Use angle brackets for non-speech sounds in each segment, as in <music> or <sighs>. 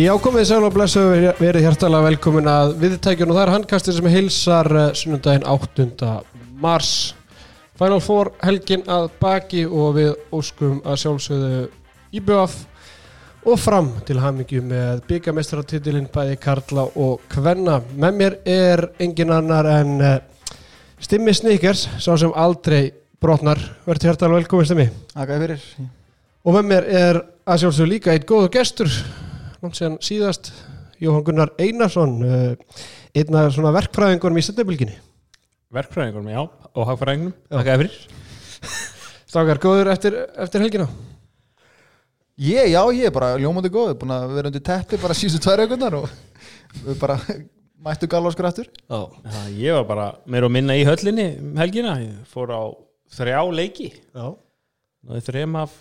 Já, komið sæl og blessu verið hjartalega velkomin að viðtækjun og það er handkastin sem hilsar eh, sunnundaginn 8. mars. Final Four helgin að baki og við óskum að sjálfsögðu íbjöf og fram til hamingju með byggamestratittilinn bæði Karla og Kvenna. Með mér er engin annar en uh, Stimmi Sníkers sá sem aldrei brotnar. Verður hjartalega velkomin Stimmi. Þakka fyrir. Og með mér er að sjálfsögðu líka eitt góður gestur langt síðan síðast Jóhann Gunnar Einarsson uh, einn af svona verkfræðingurum í sendabilginni Verkfræðingunum, já, og hagfræðingunum Þakka fyrir. Stákar, góður eftir, eftir helgina? Ég, já, ég er bara ljómandi góð Búin að vera undir teppi bara síðustu tvær aukunar og við bara <laughs> mættu galvarskur Já, Ég var bara meira og minna í höllinni um helgina, ég fór á þrjá leiki. Já, þrem af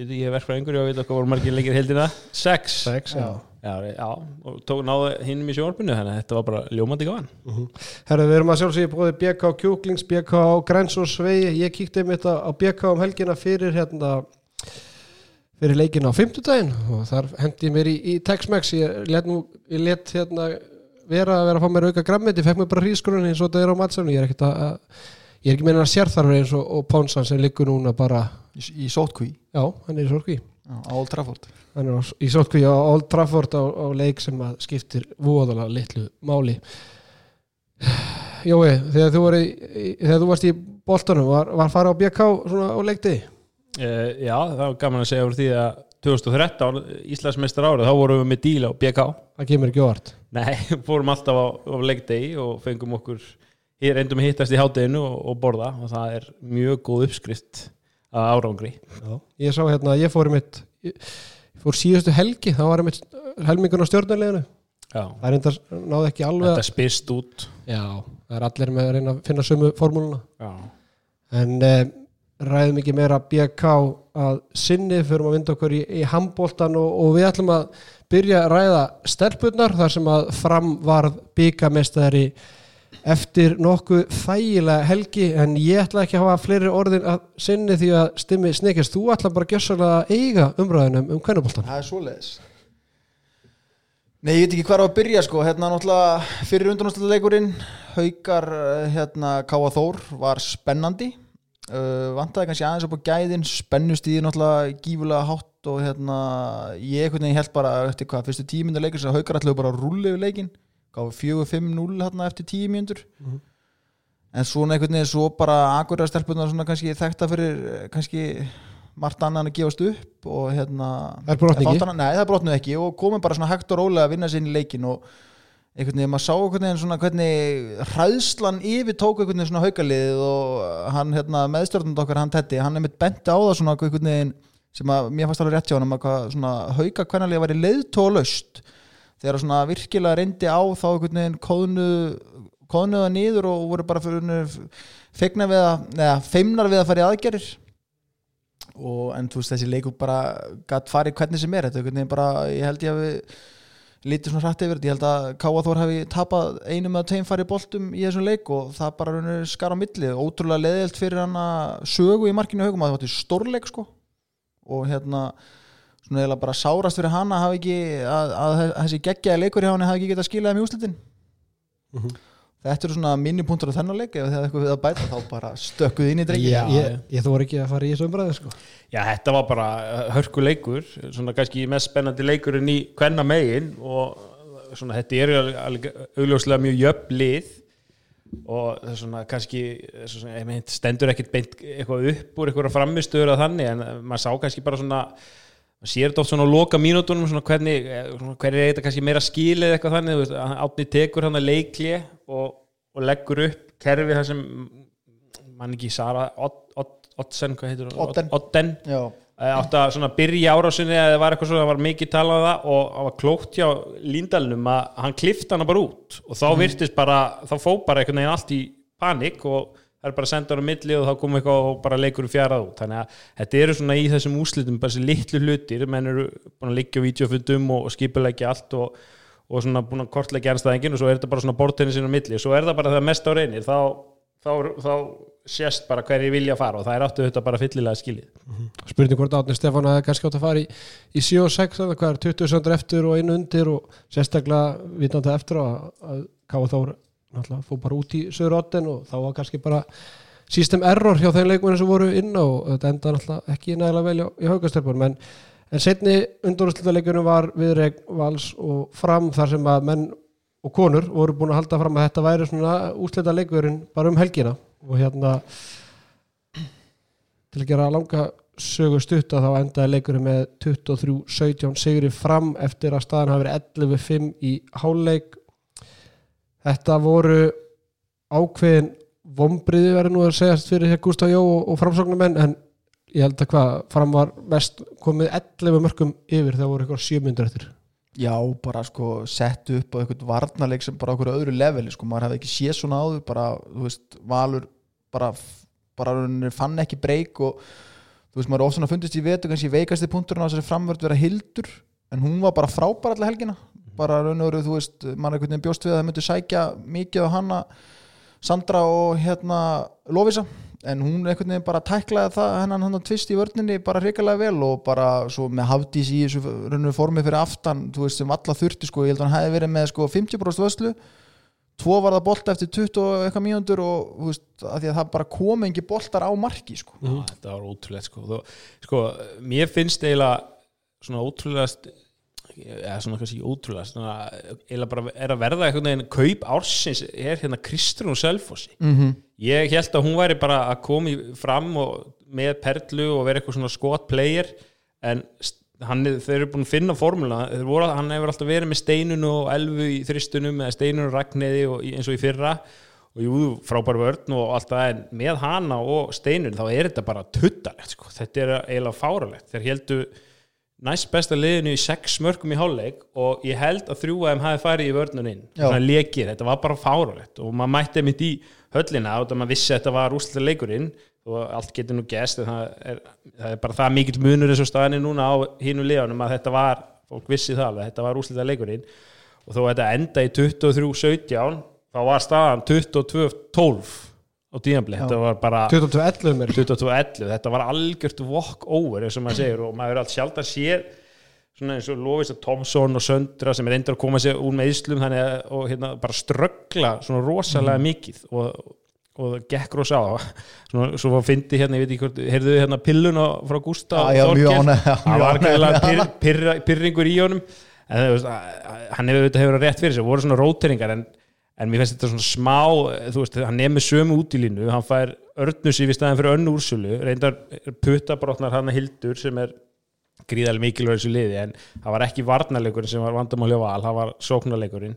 Býtu ég er verkfræðingur, ég veit okkar voru margir leikir heldina Sex. Sex, já, Já, já, og tók náðu hinnum í sjónvarpinu þannig að þetta var bara ljómandi gaman. Herru, við erum að sjálfsögja bóði BK Kjúklings, BK Græns og Svei ég kíkti einmitt á á BK um helgina fyrir hérna fyrir leikin á fimmtudaginn og þar hendi ég mér í, í Tex-Mex. Ég let, nú, ég let hérna vera að vera að fá mér auka grammit ég fekk mér bara hrískurinn eins og þetta er á matsalunum ég er ekkert að ég er ekki meina að sérþarfur eins og, og Pónsan sem liggur núna bara í, í sótkví. Já, hann er í sorgví á Old Trafford. Hann er á, í sorgví á Old Trafford á, á leik sem að skiptir voðalega litlu máli. <sighs> Jói, þegar þú, í, þegar þú varst í boltanum var, var farið á BK svona á leiktiði uh, Já, það var gaman að segja úr því að 2013, Íslandsmeistar árið þá vorum við með díl á BK það kemur ekki óvart. Nei, <laughs> fórum alltaf á, á leikdegi og fengum okkur hér reyndum að hittast í hátteginu og, og borða og það er mjög góð uppskrift að árangri. Já. Ég sá hérna, ég fór í mitt ég ég fór síðustu helgi, þá var ég mitt helmingun á stjórnarleginu, Já, það er enda náði ekki alveg þetta spyrst út. Já, það er allir með að reyna að finna sömu formúluna. Já, en eh, ræðum ekki meira BK að sinni fyrir að vinda okkur í, í handbóltan og, og við ætlum að byrja að ræða stelpunnar þar sem að fram varð byggamestari eftir nokkuð þægilega helgi en ég ætla ekki að hafa fleiri orðin að sinni því að stimmi snikast þú ætla bara gjössalega að eiga umræðinum um kvennubóltan Það er svoleiðis. Nei, ég veit ekki hvað á að byrja sko. Hérna náttúrulega fyrir undanúrsleikurinn Haukar hérna Káa Þór var spennandi. Uh, vantaði kannski aðeins upp á gæðin spennustíði náttúrulega gífulega hátt og hérna ég einhvern veginn held bara eftir hvað fyrstu tíu myndir leikur sem Haukar ætlaðu bara að yfir leikin gáði 4-5-0 hérna eftir tíu myndur Mhm. en svona einhvern veginn svo bara akkurat stelpunar svona kannski þekta fyrir kannski margt annan að gefast upp og hérna Það er brotni ekki? Það brotnuð ekki og komum bara svona hægt og rólega að vinna sér í leikin og einhvern veginn, maður sá einhvern veginn svona hvernig hræðslan yfir tók einhvern veginn svona haukaliðið og hann hérna meðstjórnund okkar, hann Teddy, hann er mitt benti á það svona einhvern veginn sem að mér fannst alveg rétt hjá hann að svona hauka hvernalið var í leiðtólaust þegar svona virkilega reyndi á þá einhvern veginn kóðnu kóðnuða niður og voru bara feimnar við að fara í aðgerir og en þú veist þessi leikur bara gætt farið hvernig sem er. Þetta er einhvern veginn bara, ég held ég að við lítið svona hrætt yfir þetta, ég held að Káa Þór hafi tapað einum eða tveim farið boltum í þessum leik og það bara raunir skar á milli. Ótrúlega leðilt fyrir hann að sögu í markinu haugum að það var stórleik sko. Og hérna svona eða bara sárast fyrir hafa ekki að, að þessi geggjaði leikur hjá hann hafi ekki getað skilað um í úslitin Mhm. þetta eru svona minipunktur á þennan leik ef það er eitthvað við að bæta þá bara stökkuð inn í drengi Já, ég, ég þú voru ekki að fara í þessu umræðu sko. Já, þetta var bara hörku leikur svona kannski mest spennandi leikurinn í hvenna megin og svona þetta er alveg augljóslega mjög jöfn lið og það er svona kannski svona, ég meint, stendur ekkert beint eitthvað upp úr eitthvað framistöður að þannig en maður sá kannski bara svona maður sér þetta oft svona á loka mínútonum svona hvernig, svona hvernig er þetta kannski meira skilið eitthvað þannig, þú veist, átni tekur hann að leikli og, og leggur upp kerfi það sem mann ekki Sara Oddsen, hvað heitir hún? Odden. Já, átti að svona byrja árásinni eða það var eitthvað svona, það var mikið talað um það og það var klókt hjá Líndalnum að hann klifta hana bara út og þá virtist bara, þá fó bara einhvern veginn allt í panik og það er bara að senda á milli og þá kom eitthvað og bara leikur fjarað út, þannig að þetta eru svona í þessum úslitum bara þessi litlu hlutir. Menn eru búin að liggja á vídeofundum og, og skipulegja allt og, og svona búin að kortleggja ernstæðingin og svo er þetta bara svona bortinni sinna á milli, svo er það bara það mest á reynir þá, þá, þá sést bara hverju vilja fara og það er áttu þetta bara fyllilega skilið. Spurning hvort Átni Stefán að kannski átt að fara í, í 7 og 6 eða hvað er 20 söndur eftir og einu undir og sérstaklega vitandi eftir að, að Þór náttúrulega fór bara út í söður oddin og þá var kannski bara system error hjá þeim leikmennin sem voru inn og þetta enda náttúrulega ekki nægilega vel í, haugastelpunum. En, en setni undurúslitaleikunum var viðreg vals og fram þar sem að menn og konur voru búin að halda fram að þetta væri svona úslita leikurinn bara um helgina. Og hérna til að gera langa sögu stutta þá endaði leikurinn með 23-17 sigri fram eftir að staðan hafi verið 11-5 í háleik þetta voru ákveðin vombriði verið nú að segjast fyrir hér Gustaf Jó og, og framsóknumenn en ég held að hvað fram var mest komið 11 mörgum yfir þegar voru eitthvað 7 myndur eftir. Já, bara sko sett upp á eitthvað varnarleik sem bara okkur öðru leveli sko, maður hefði ekki séð svona áður bara, þú veist, Valur bara, bara fann ekki breyk og þú veist, maður ofta svona fundist í vetu kannski veikasti punkturinn á þessari framvörð vera hildur, en hún var bara frábær allir helgina, bara rauninni öðru, þú veist maður er veginn bjóst við að það myndi sækja mikið á hana, Sandra og hérna Lovisa. En hún einhvern veginn bara tæklaði það hennan hann tvist í vörninni bara hrikalega vel og bara svo með hafdís í þessu rauninu formi fyrir aftan þú veist sem alla þurfti sko, ég held að hann hefði verið með sko 50% vöslu tvo var það bolta eftir 20 og eitthvað mínútur og þú veist, að því að það bara kom engi boltar á marki sko. Já, þetta var ótrúlega sko. Þó, sko, mér finnst eiginlega svona ótrúlega eða svona kannski ótrúlega svona, eiginlega bara er að verða einhvern veginn kaup ársins er hérna Kristrún Selfossi mm -hmm. ég held að hún væri bara að koma í- fram og, með perlu og vera eitthvað svona skot player en hann, þeir eru búin að finna formúla þeir voru, hann hefur alltaf verið með steinun og elfu í þristunum eða steinun og í- eins og í fyrra og jú, frábær vörn og allt það en með hana og steinun þá er þetta bara tuttalegt sko. þetta er eiginlega fáralegt þeir heldu næst besta liðinu í sex mörgum í hálfleik og ég held að þrjú að þeim hafi farið í vörnuninn Já. svona lekir, þetta var bara fáralegt og maður mætti mitt í höllina og maður vissi að þetta var úslega leikurinn og allt getur nú gæst það það er bara það mikill munur eins og staðinni núna á hínu liðanum að þetta var, fólk vissi það alveg, þetta var úslega leikurinn og þó að þetta enda í 23-17 þá var staðan 22-12 á tíðanbli, Já. þetta var bara 22-11 mér 22-11, þetta var algjört walk over eins og maður segir og maður er allt sjálf að séð svona eins og Lovisa Thompson og Söndra sem er endur að koma sér úr með íslum þannig að og hérna bara ströggla svona rosalega mikið og, og það gekk rosa á. Svona, svo fyndi hérna, ég veit ekki hvort heyrðu þið hérna pillun frá Gústa ánægð- já, það var pyrra, pyrringur í honum. En það, hann hefur auðvitað hefur rétt fyrir sig, voru svona róteringar en, en mér finnst þetta svona smá þú veist, hann með sömu út í línu hann fær örnus í við staðin fyrir önnu úrsölu reyndar puttabrotnar hann Hildur sem er gríðarlega mikilvæg þessu liði en það var ekki varnarleikurinn sem var vandamáli á val, það var sóknarleikurinn.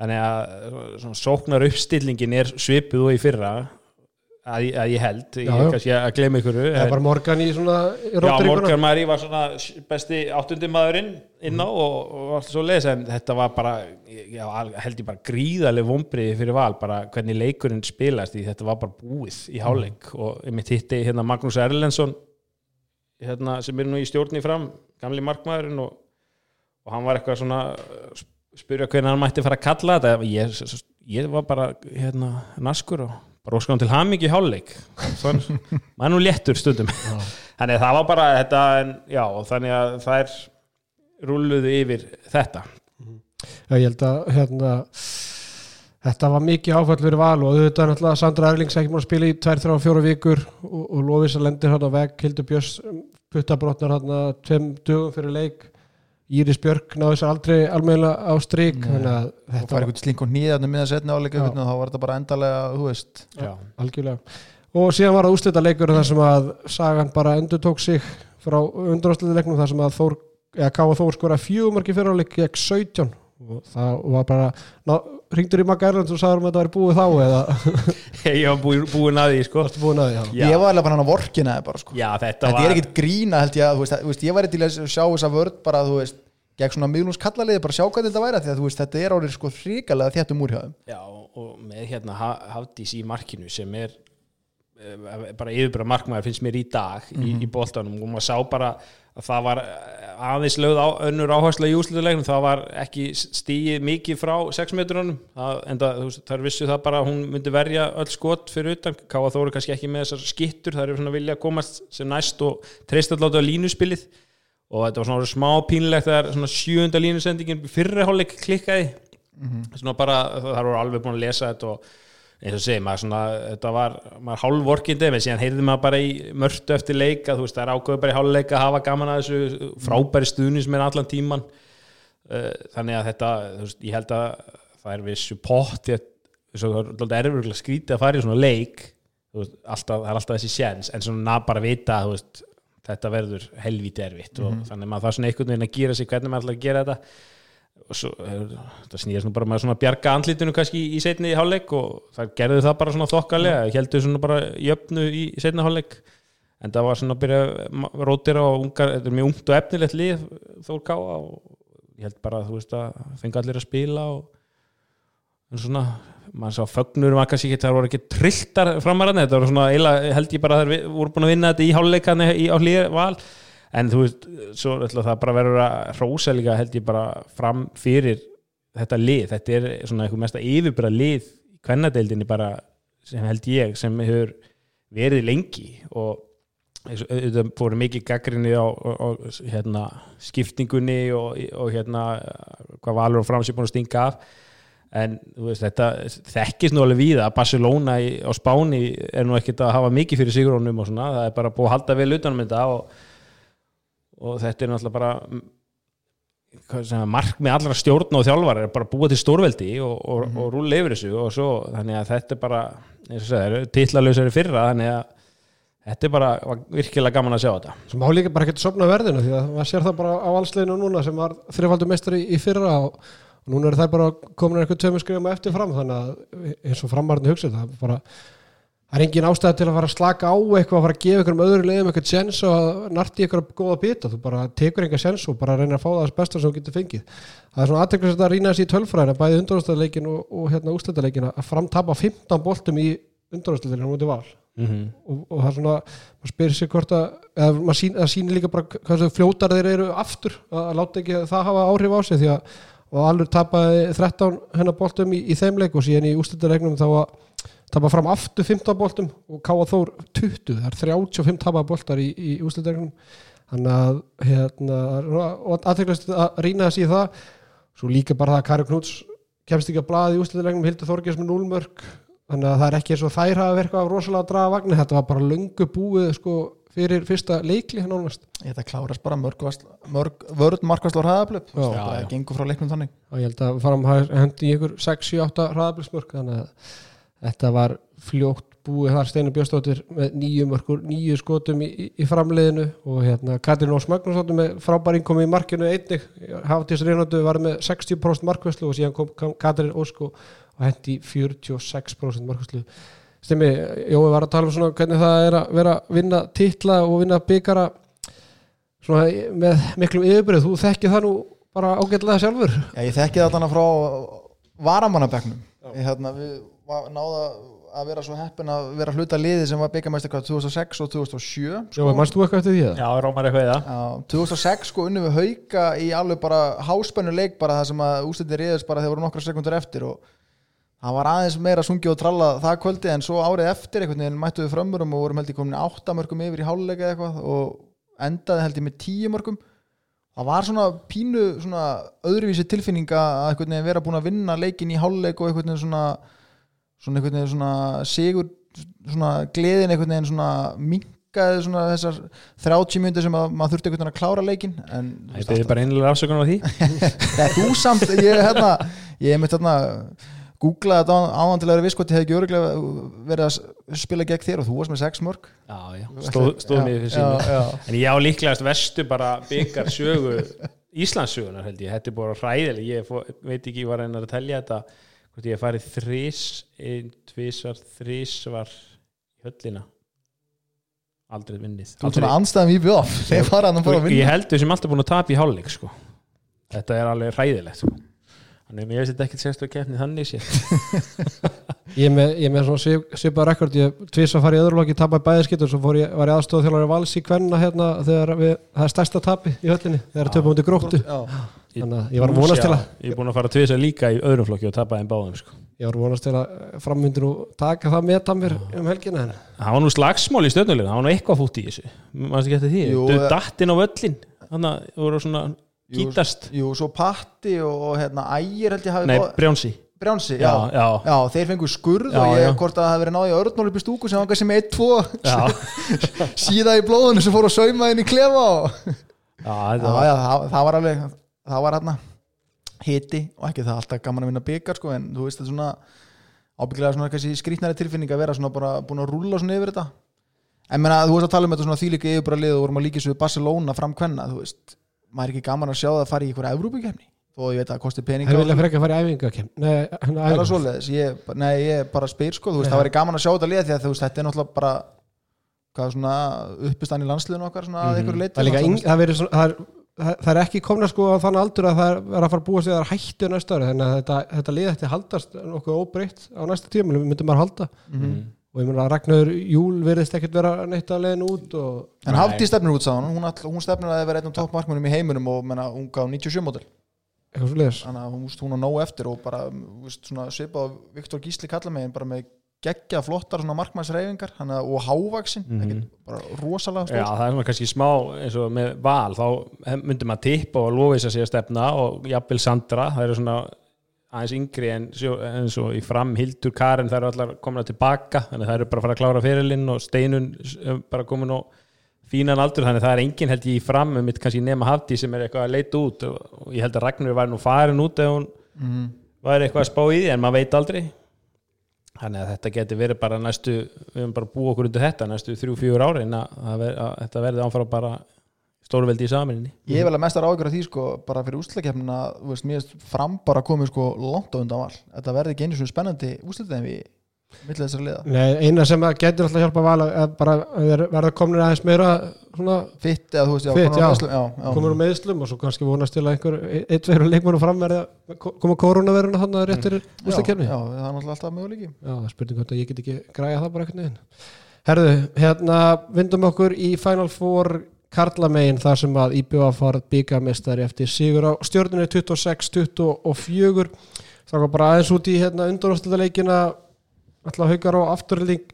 Þannig að sóknar uppstillingin er svipuð og í fyrra að, ég- að ég held ég Já, já. kannski að gleyma ykkur það bara Morgan í svona í Já. Morgan Mari var svona besti áttundi maðurinn inn á og, og allt svo leiðis en þetta var bara, já, held ég bara gríðarlega vombriði fyrir val, bara hvernig leikurinn spilast því þetta var bara búið í hálfleik og ég mitt hitti hérna Magnús Erlendsson hérna, sem er nú í stjórni fram, gamli markmaðurinn og, og hann var eitthvað svona uh, spyrja hvernig hann mætti fara að kalla þetta ég, ég var bara hérna, naskur og bara óskan til hamingi þannig maður er nú léttur stundum. Þannig að það var bara þetta en, já, þannig að það er rúluðu yfir þetta. Já, ég held að hérna, þetta var mikið áfall fyrir val og auðvitað er náttúrulega Sandra Erlings ekki múin að spila í 2-3-4 vikur og, og Lofisa lendir hann á veg Hildur Björns puttabrotnar að tveim dögum fyrir leik Íris Björk náði sér aldrei almennilega á strík Nei. þannig að þetta fær var eitthvað slink og nýðan með að setna áleika þá var þetta bara endalega, þú veist. Já, algjörlega. Og síðan var það úslita leikur þar sem að Sagan bara endur tók sig frá undanúslita leiknum þar sem að Þór eða Káa Þór skora fjögumarki fyrir áleik gegn 17 og það var bara ná, ringdur í Magga Erlands og sagður um að þetta væri búið þá eða <laughs> ég var búin, búin að því sko. varstu búin að því já. Ég var alveg bara hann að vorkina bara sko. já, þetta, þetta var er ekkit grína held ég að þú veist, þú veist, ég væri til að sjá þessa vörð bara þú veist, gegn svona miðlungs kallaliði bara sjá hvað þetta væri af því að þú veist, þetta er árið sko hrikalega þéttum úr hjá þeim já, og með hérna Ha- Hafdís í markinu sem er bara yfirbara markmaður finnst mér í dag í, í boltanum. Og maður sá bara að það var aðeins lögð á önnur áhersla í úslitulegnum, það var ekki stíið mikið frá 6 metrunum. En það, vissu það bara að hún myndi verja öll skot fyrir utan. Káa Þóru kannski ekki með þessar skittur. Það er svona vilja að komast sem næst og treysta alltaf á línuspilið og þetta var svona smá pínlegt þegar svona sjöunda línusendingin fyrriháleik klikkaði. Svona bara, það voru alveg búin að lesa þetta og eins og segi, maður svona, þetta var maður hálfvorkindi, en síðan heyrði maður bara í mörtu eftir leik, að þú veist, það er ákveður bara í hálfleika að hafa gaman að þessu frábæri stuðnis með allan tíman þannig að þetta, þú veist, ég held að það er vissu pott það er alltaf erfurlega skrítið að fara í svona leik veist, alltaf, það er alltaf þessi séns, en svona bara vita veist, þetta verður helvíti erfitt mm -hmm. og þannig að maður er svona einhvern veginn að gera sig hvernig maður ætlar að gera þetta svo, það snýðast nú bara með svona bjarga andlítinu kannski í, í setni hálfleik og það gerði það bara svona þokkalega heldur svona bara jöfnu í, í setni hálfleik. En það var svona að byrja rótir á ungar, þetta er mjög ungt og efnilegt lið þór ká og ég held bara að þú veist að fengi allir að spila og en svona maður sá fögnur maður kannski ekki, það voru ekki trilltar framarinn, þetta var svona held ég bara að þeir voru búin að vinna þetta í hálfleikann á hlýja val en þú veist, svo ætla það bara verður að hrósa líka held ég bara fram fyrir þetta lið, þetta er svona eitthvað mest að yfirbara lið kvennadeildinni bara sem held ég sem hefur verið lengi. Og þetta fóru mikið gaggrinni á, á, á hérna, skiptingunni og, og hérna hvað valur og framsýr búin að stinga af. En veist, þetta þekkist nú alveg við að Barcelona í, á Spáni er nú ekkert að hafa mikið fyrir sigrónum og svona, það er bara búið að halda vel utanum þetta og og þetta er náttúrulega bara sem, mark með allra stjórn og þjálfar er bara búið til stórveldi og, og, mm -hmm. og rúli yfir þessu og svo þannig að þetta er bara tillalösari fyrra þannig að þetta er bara virkilega gaman að sjá þetta sem hálf líka bara að sopna verðinu því að maður sér það bara á allsleginu núna sem var þrifaldur meistari í fyrra og, og núna er það bara komin eitthvað tömur skrifum eftir fram þannig að eins og framarðinu hugsið það bara Það er engin ástæði til að fara að slaka á eitthvað að fara að gefa ykkur um öðru leiðum eitthvað sens og narti að góða bita. Þú bara tekur enga sens og bara reynir að fá það þess besta sem þú getur fengið. Það er svona aðteklislega að rýna þessi í tölfræðina bæði undanúrstæðleikin og, og hérna úsleitaleikin að framtapa 15 boltum í undanúrstæðleikin á mútið val. Mm -hmm. og, og það er svona, maður spyrir sér hvort að maður sín, sýnir líka bara hvað fljótar þeir eru aftur að láta ekki það hafa áhrif á sig því að alveg tapaði 13 hennar boltum í, í þeimleik og síðan í úsleitaleiknum þá að tapa fram aftur 15 boltum og káða þór 20, það er 35 tapa boltar í, í úsliðdegnum þannig að hérna, aðteglast að rýna þessi í það. Svo líka bara það að Kari Knúts kemst ekki að blaði í úsliðdegnum Hildur Þorgjars með núlmörk þannig að það er ekki eins og þær hafa verið eitthvað rosalega að draga vagnir, þetta var bara löngu búið sko, fyrir fyrsta leikli nánast. Þetta klárast bara mörg, mörg vörð markværslu á hraðablöp það gengur frá leiknum þannig. Og ég held að farum að hendi í ykkur 6-7-8 hraðablöpsmörk þannig að þetta var fljótt búið þar Steinar Björnstóttir með nýju mörgur, nýju skotum í, í, framleiðinu og hérna Katrin Ós Magnúsdóttir með frábæring kom í markinu einnig, Hafdís Reynardu var með 60% markvæslu og síðan kom Katrin Ósk og hendi 46% markvæslu Stemmi, Jói var að tala um svona hvernig það er að vera að vinna titla og vinna byggara svona með miklum yfirbyrð, þú þekkið það nú bara ágætlega sjálfur. Já, ég þekkið þannig frá varamannabæknum hérna, við náða að vera svo heppin að vera hluta liði sem var byggamæst eitthvað 2006 og 2007 sko. Já, mannst þú eitthvað eftir því það? Já, Rómar eitthvað í það 2006 sko unnum við hauka í alveg bara háspennu leik bara það sem að úslitir riðist bara þegar voru nokkra sekundur eftir og það var aðeins meira sungi og tralla það kvöldi en svo árið eftir einhvern veginn mættu við frömmurum og vorum held í komin áttamörkum yfir í háluleika eitthvað og endaði held í með tíumörkum það var svona pínu svona öðruvísi tilfinninga að vera búin að vinna leikin í háluleik og einhvern veginn svona svona einhvern veginn svona sigur svona gleðin einhvern veginn svona minkaði svona þessar 30 myndir sem að, maður þurfti einhvern veginn að klára leikin en þetta er bara einlega afsökunar á því. <laughs> Það er þú samt ég, hérna, ég hef myndið hérna googlaði þetta áðan til að vera viss hvort ég hef ekki öruglega verið að spila gegn þér og þú varst með 6 mörg stóð stóð mér fyrir síðan. En ég á líklegast vestu bara byggar sögu Íslandssögunar held ég, þetta er bara ræðileg ég veit ekki, ég var að reyna að tellja þetta hvort ég hef farið þrís einn, tvísvar, þrísvar í höllina. Aldrei vinnið. Þú svona anstæðan við bjóð ég held þau sem alltaf búin að tapa í hálfleik sko. þetta er alveg ræðilegt sko. Þannig að ég veist þetta ekkert sérstöð keppni þannig sér <laughs> Ég er með, ég með svona svip, svipað rekord. Ég tvís að fara í öðru loki, tapaði bæði skittur svo fór ég, var ég aðstofa þjálfari vals í kvenna hérna þegar við, það er stærsta tapi í höllinni þegar út í gróttu. Já, Þannig að ég var að vonast til að Ég er búin að fara tvisa líka í öðrum flokki og tapa þeim báðum sko. ég var að vonast til að frammyndir og taka það með mér um helgina en Það var nú slagsmál í stjórnulegna, það var nú eitthvað fútt í þessu. Mannst ekki eftir því, þú eh, dattinn á völlin Þannig að þú voru svona Jú, kýtast jú, svo Patti og, hérna, Ægir held ég hafi Nei, fá- Brjánsi Brjánsi, Já, já, já, þeir fengu skurð Já, og ég hvort að það hafi verið náði í stúku sem kannski með 1-2 já, <laughs> síða í blóðinu sem fór að sauma inn í klefa og... já, já, þetta var já, það, það var alveg það var hérna hiti og ekki það alltaf gaman að vinna byggar sko, en þú veist þetta svona ábyggilega svona skrýtnari tilfinning að vera svona bara búin að rúlla svona yfir þetta. En menna þú veist að tala um þetta svona þýlíka yfirbara lið og vorum að líka svo við Barcelona framkvenna þú veist, maður er ekki gaman að sjá það að fara í einhverja Evrópukefni þó ég veit að það kosti peninga það og vilja frekka að fara í æfingakem Nei, hann Er það svoleiðis? Ég, nei, ég bara spyr sko, þú veist, það væri gaman að sjá þetta liða því að veist, þetta er náttúrulega bara hvað svona uppistann í landsliðinu okkar svona að Mhm. einhverju leiti það það, svona, það, er, ekki komna sko á þann aldur að það er, að fara að búa sig að það er hættu næsta ári. Þannig að þetta, þetta lið ætti að haldast nokkuð óbreytt á næsta tíma myndum maður halda. Mhm. og ég meina að Ragnar Júl verðist ekkert vera neitt að leiðin út og En. Hafdí stefnir út sáðan, hún, all- hún stefnir að það vera einn af toppmarkmunum í heiminum og menna, hún gaf 97 mótil þannig að hún, hún á nóg eftir og bara svona, svipað á Viktor Gísli kallamegin bara með geggja flottar svona markmannsreyfingar og hávaksin, mm Mhm. bara rosalega Já, stór það er svona kannski smá eins og með val, þá myndi maður tippa og lofis að sé að stefna og jafnvel Sandra, það eru svona aðeins yngri en eins og í fram Hildur Karen, það eru allar komin tilbaka þannig að það eru bara að fara að klára fyrirlinn og Steinun bara komin á fínan aldur, þannig að það er enginn held ég í fram um mitt kannski nema hafti sem er eitthvað að leita út og, og ég held að Ragnar var nú farin út ef hún mm. væri eitthvað að spá í því en maður veit aldrei þannig að þetta geti verið bara næstu við höfum bara búið okkur undir þetta næstu þrjú, fjögur árin að, að, að þetta verði áfara bara stórveldi í samininni Ég vil að mestar ágjör af því sko, bara fyrir veist, mér finnst fram bara komið sko langt á undan val, þetta verði ekki einu svona spennandi úsleikefni við millir þessari liða Nei, eina sem getur alltaf hjálpa val að bara verða komin aðeins meira svona, Fitt, eða þú veist, já, Fit, á já. meðslum, já, já. komur úr meðslum og svo kannski vonast til að einhver eitt verður leikmannum fram verði að koma koronaveruna þannig að réttir já, ústakefni já, það er náttúrulega alltaf möguleiki Já, það er spurning hvort að ég get ekki græja það bara einhvern veginn. Herðu, hérna vindum okkur í Final Four Karlamegin þar sem að IBF var byggamestari eftir sigur á stjórnunni 26-24 þá var bara aðeins út í hérna undanúrslutaleikina alltaf haukar á afturling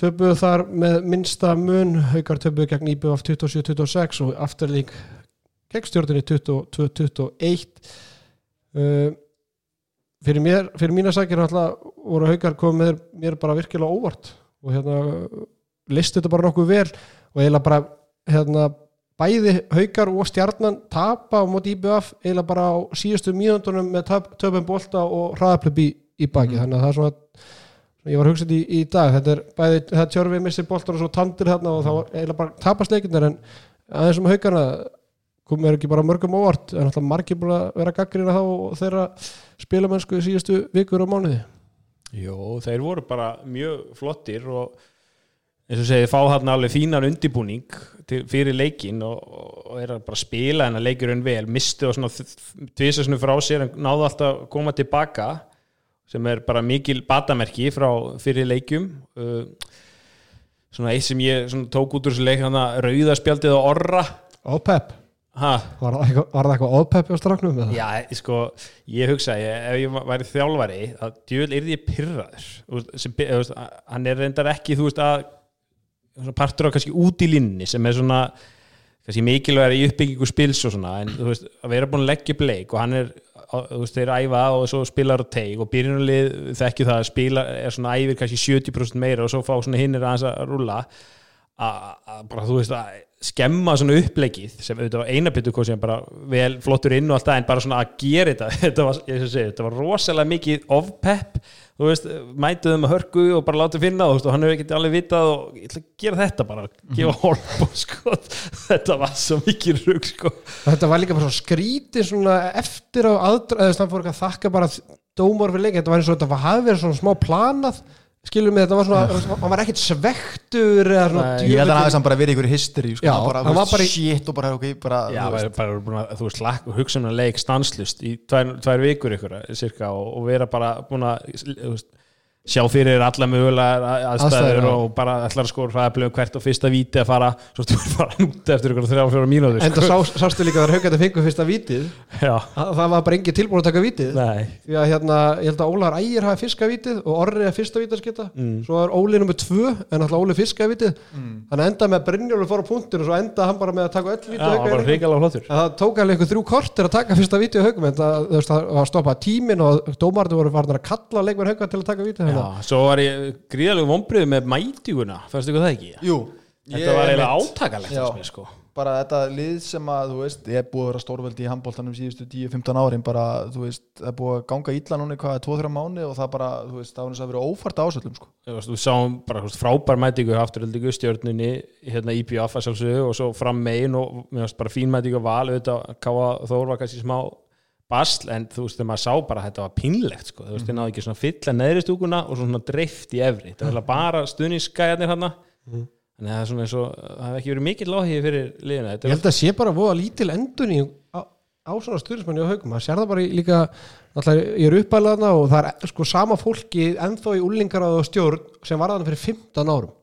töpuðu þar með minnsta mun. Haukar töpuðu gegn IBF 27-26 og afturling gegn stjórnunni 22-21 uh, fyrir mér, fyrir mína sækir alltaf voru haukar komið mér, bara virkilega óvart og hérna listi þetta bara nokkuð vel og eiginlega bara hérna bæði haukar og stjarnan tapa á móti IBF eiginlega bara á síðustu mínúndunum með töpum bolta og hraðaplöp í, í baki Mm. þannig að það er svona ég var hugsað í, í dag, þetta er bæði það tjörfi missir boltar og svo tandir hérna og þá eiginlega bara tapast leikindar en aðeins um haukarna komum er ekki bara mörgum óvart? En alltaf margir búin að vera gaggrina þá og þeirra spilamennsku í síðustu vikur og mánuði? Jó, þeir voru bara mjög flottir og eins og segið fá þarna alveg fínan undibúning til, fyrir leikin og, og er að bara spila en að leikurinn vel, mistu og svona tvisasnu frá sér en náðu alltaf að koma tilbaka sem er bara mikil batamerki frá fyrir leikjum. Uh, svona eitt sem ég svona, tók út úr þessu leik að rauðaspjaldið og orra. Ha, var var það eitthvað ópepp á strafnum? Já, sko, ég hugsa ég, ef ég væri þjálfari að djöl yrði ég pyrraður sem, veist, hann er reyndar ekki þú veist að partur á kannski út í linni sem er svona kannski mikilvægur í uppbyggingu spils og svona en þú veist að vera búin að leggja upp leik og hann er þú veist þeir æfa og svo spilar á teig og byrjunarlið þekki það að spila er svona æfir kannski 70% meira og svo fá svona hinnir að rúlla. Að að bara þú veist að skemma svona uppleikið sem auðvitað var eina byttu sem bara vel flottur inn og allt það en bara svona að gera þetta <laughs> þetta var, var rosalega mikið ofpepp, þú veist, mætuðum að hörku og bara láta finna þú veist, og hann hefur ekki alveg vitað og ég ætla að gera þetta bara, gefa hólp og sko, <laughs> þetta var svo mikið rugg sko, Þetta var líka bara svo skrítið svona eftir á aðdra eða það fór ekki að þakka bara dómar fyrir leik þetta var eins og þetta var- hafi verið svona smá planað skilur mig, þetta var svona hann var ekkit svektur eða svona Nei, Ég held að djöfullinn- aðeins hann bara verið í ykkur history sko, Já, hann bara, hann var bara í- shit og bara, ok, bara Já, þú bara, veist, bara að, þú veist, lakk og hugsa um að leik stanslust í tvær, tvær vikur ykkur, cirka, og, og vera bara búin að þú veist, sjá fyrir alla mögulega Aðstæður, og bara ætlar að skora hraðablöðu hvert og fyrsta víti að fara svo stu <laughs> bara núti eftir ykkur þrjá fjóra mínútur Enda sá, sástu líka þegar haugandi fengu fyrsta vítið? Já, að það var bara engin tilbúin að taka vítið? Nei. Því að hérna, ég held að Ólar Ægir hafi fiska vítið og Orri er fyrsta vítaskita Mm. svo er Óli nummer tvö en alltaf Óli fiska vítið. Mm. að enda með Brynjólu fór á punktinu og svo enda hann bara með að taka öll vítið Já, það En það tók alveg einhver þrjú kortir þú veist, Já, svo var ég gríðalegu vombrið með mætíguna, fannst ykkur það ekki? Jú Þetta var eiginlega átakalegt Já. mér, sko. bara þetta lið sem að, þú veist, ég er búið að vera stórveldi í handbóltanum síðustu 10-15 árin bara, þú veist, það er búið að ganga illa núna í hvað, 2-3 mánu og það bara, þú veist, það var eins að vera ófært ásöldum, sko. Þú veist, Við sáum bara þú veist, frábær mætingu afturöldingu stjörnunni hérna sjálfsögðu og svo fram megin og mér varst bara fín mætingu val auðvitað Káa Þór var kannski smá basl en þú veist þegar maður sá bara þetta var pínlegt sko, þú veist þið náðu ekki svona fylla neðri stúkuna og svona dreift í efri. Þetta var eiginlega bara stuðningsskæðarnir hann þannig að það er svona eins og það hef ekki verið mikill áhigi fyrir liðina Ég held að sé bara voða lítil endun í á, á svona stuðnismanni á haugum það sér það bara líka alltaf, ég er uppælaðna og það er sko sama fólki ennþá í úlingaráðu og stjórn sem var þarna fyrir 15 árum.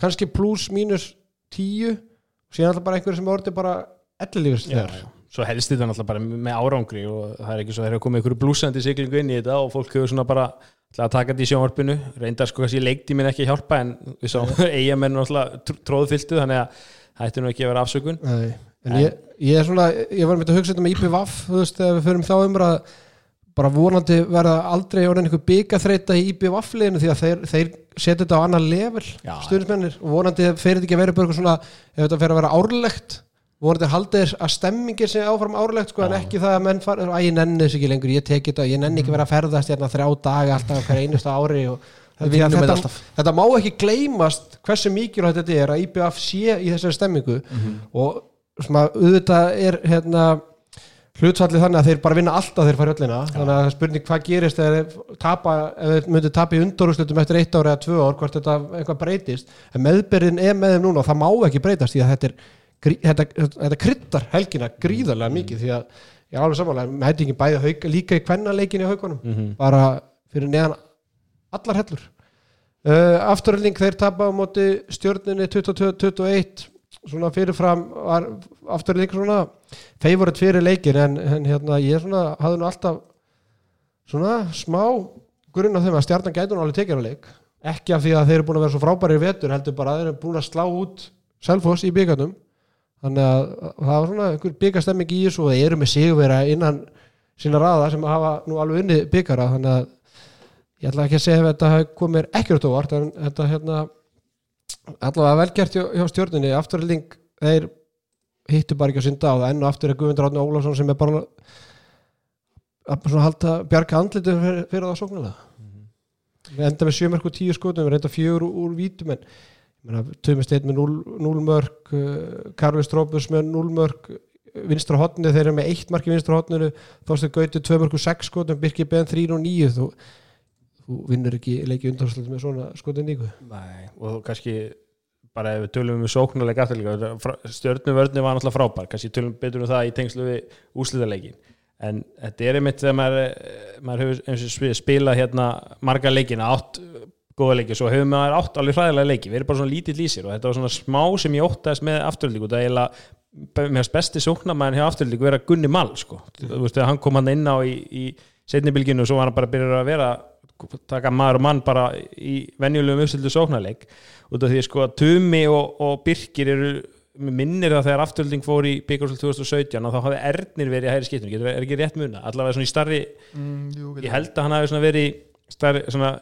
Kannski pluss mínus 10 og síðan alltaf bara einhverjum sem Svo helst þetta náttúrulega bara með árangri og það er ekki svo að það er að koma einhverju blúsandi siglingu inn í þetta og fólk hefur svona bara að taka þetta í sjónvarpinu. Reyndar sko kannski leiktíminn ekki að hjálpa en við sá <laughs> eigamenn náttúrulega tróðfyltu þannig að það ætti nú ekki að vera afsökun. Nei, en ég, ég er svona ég var með að hugsa þetta með IPVAF þú veist, þegar við förum þá umræð bara vonandi verða aldrei orðin einhver byggaþreita í IPVAF-liðinu því að þeir, þeir setja þetta á annan level Já. stuðnismennir og vonandi fer þetta ekki að vera eitthvað svona, ef þetta fer að vera árlegt vonandi haldið þess að stemmingir sé áfram árlegt sko, en ekki það að menn fara að ég nenni þess ekki lengur, ég teki þetta, ég nenni ekki vera að ferðast hérna þrjá daga alltaf á hverja einustu ári og að þetta, þetta má ekki gleymast hversu mikilvægt þetta er að IBF sé í þessari stemmingu og svona, auðvitað er hérna, hlutfallið þannig að þeir bara vinna alltaf þeir fara öllina þannig að spurning hvað gerist ef þeir myndu tapa í undorúslutum eftir eitt ári eða tvö ár hvort þetta eitthvað breytist. En meðbyrðin er með þeim núna og það má ekki breytast því að þetta er grí- þetta, þetta kryttar helgina gríðarlega mikið því að ég er alveg samanlega, með hætti ekki bæði hauk, líka í kvennaleikin í haugunum bara fyrir neðan allar hellur. Uh, afturhalding þeir tapa á móti stjórninni 22-21 svona fyrirfram var afturhalding svona. Þeir voru fyrir leikin en, en hérna ég svona hafði nú alltaf svona smá grunn á þeim að stjarnan gætu nú alveg tekið á leik. Ekki af því að þeir eru búin að vera svo frábæri í vetur heldur bara að þeir eru búin að slá út Selfoss í byggarnum þannig að það var svona einhver byggarstemming í þessu og þeir eru með sigurvera innan sína raða sem hafa nú alveg unni byggara þannig að ég ætla ekki að segja ef þetta komið ekkert óvart en þetta hérna allavega velgert hjá, hjá stjórninni afturhalding þeir hittu bara ekki að synda á það enn og aftur er Guðmundur Átni Ólafsson sem er bara að svona halda bjarga andlitum fyrir, fyrir það sóknulega við enda með sjömerk og tíu skotum við reynda fjögur úr vítum en Tumi Steinn með 0 mörg Karli Strópus með 0 mörg vinstra hotni, þeir eru með eitt mark í vinstra hotninu Þorstein Gauti 2 mörg og 6 skotum Birkir Ben 3 og 9 þú, þú vinnur ekki leiki undarslut með svona skotin líku Nei, og kannski bara ef við tölum um sóknarleik afturleika stjörnuvörni var náttúrulega frábær kannski tölum betur um það í tengslu við úslitaleikin en þetta er einmitt þegar maður, eh, maður hefur spilað hérna marga leikina átt góða leiki, svo hefur maður átt alveg hræðilega leiki, við erum bara svona lítill í sér og þetta var svona smá sem ég óttaðist með afturlíku það er eiginlega mér finnst besti sóknarmæðin hjá afturlíku vera Gunni Mall sko. þú veist þegar hann kom hann inn á í, í setnibilginu og svo var hann bara byrjar að vera taka maður og mann bara í venjulegum uppstildu sóknarleik. Út af því sko að Tumi og, og Birkir eru minnir það þegar afturölding fór í Byggarsvöld 2017 og þá hafði Ernir verið að hægri skiptum, getur er ekki rétt muna allavega svona í starri, mm, jú, ég held að hann hafi verið í starri, svona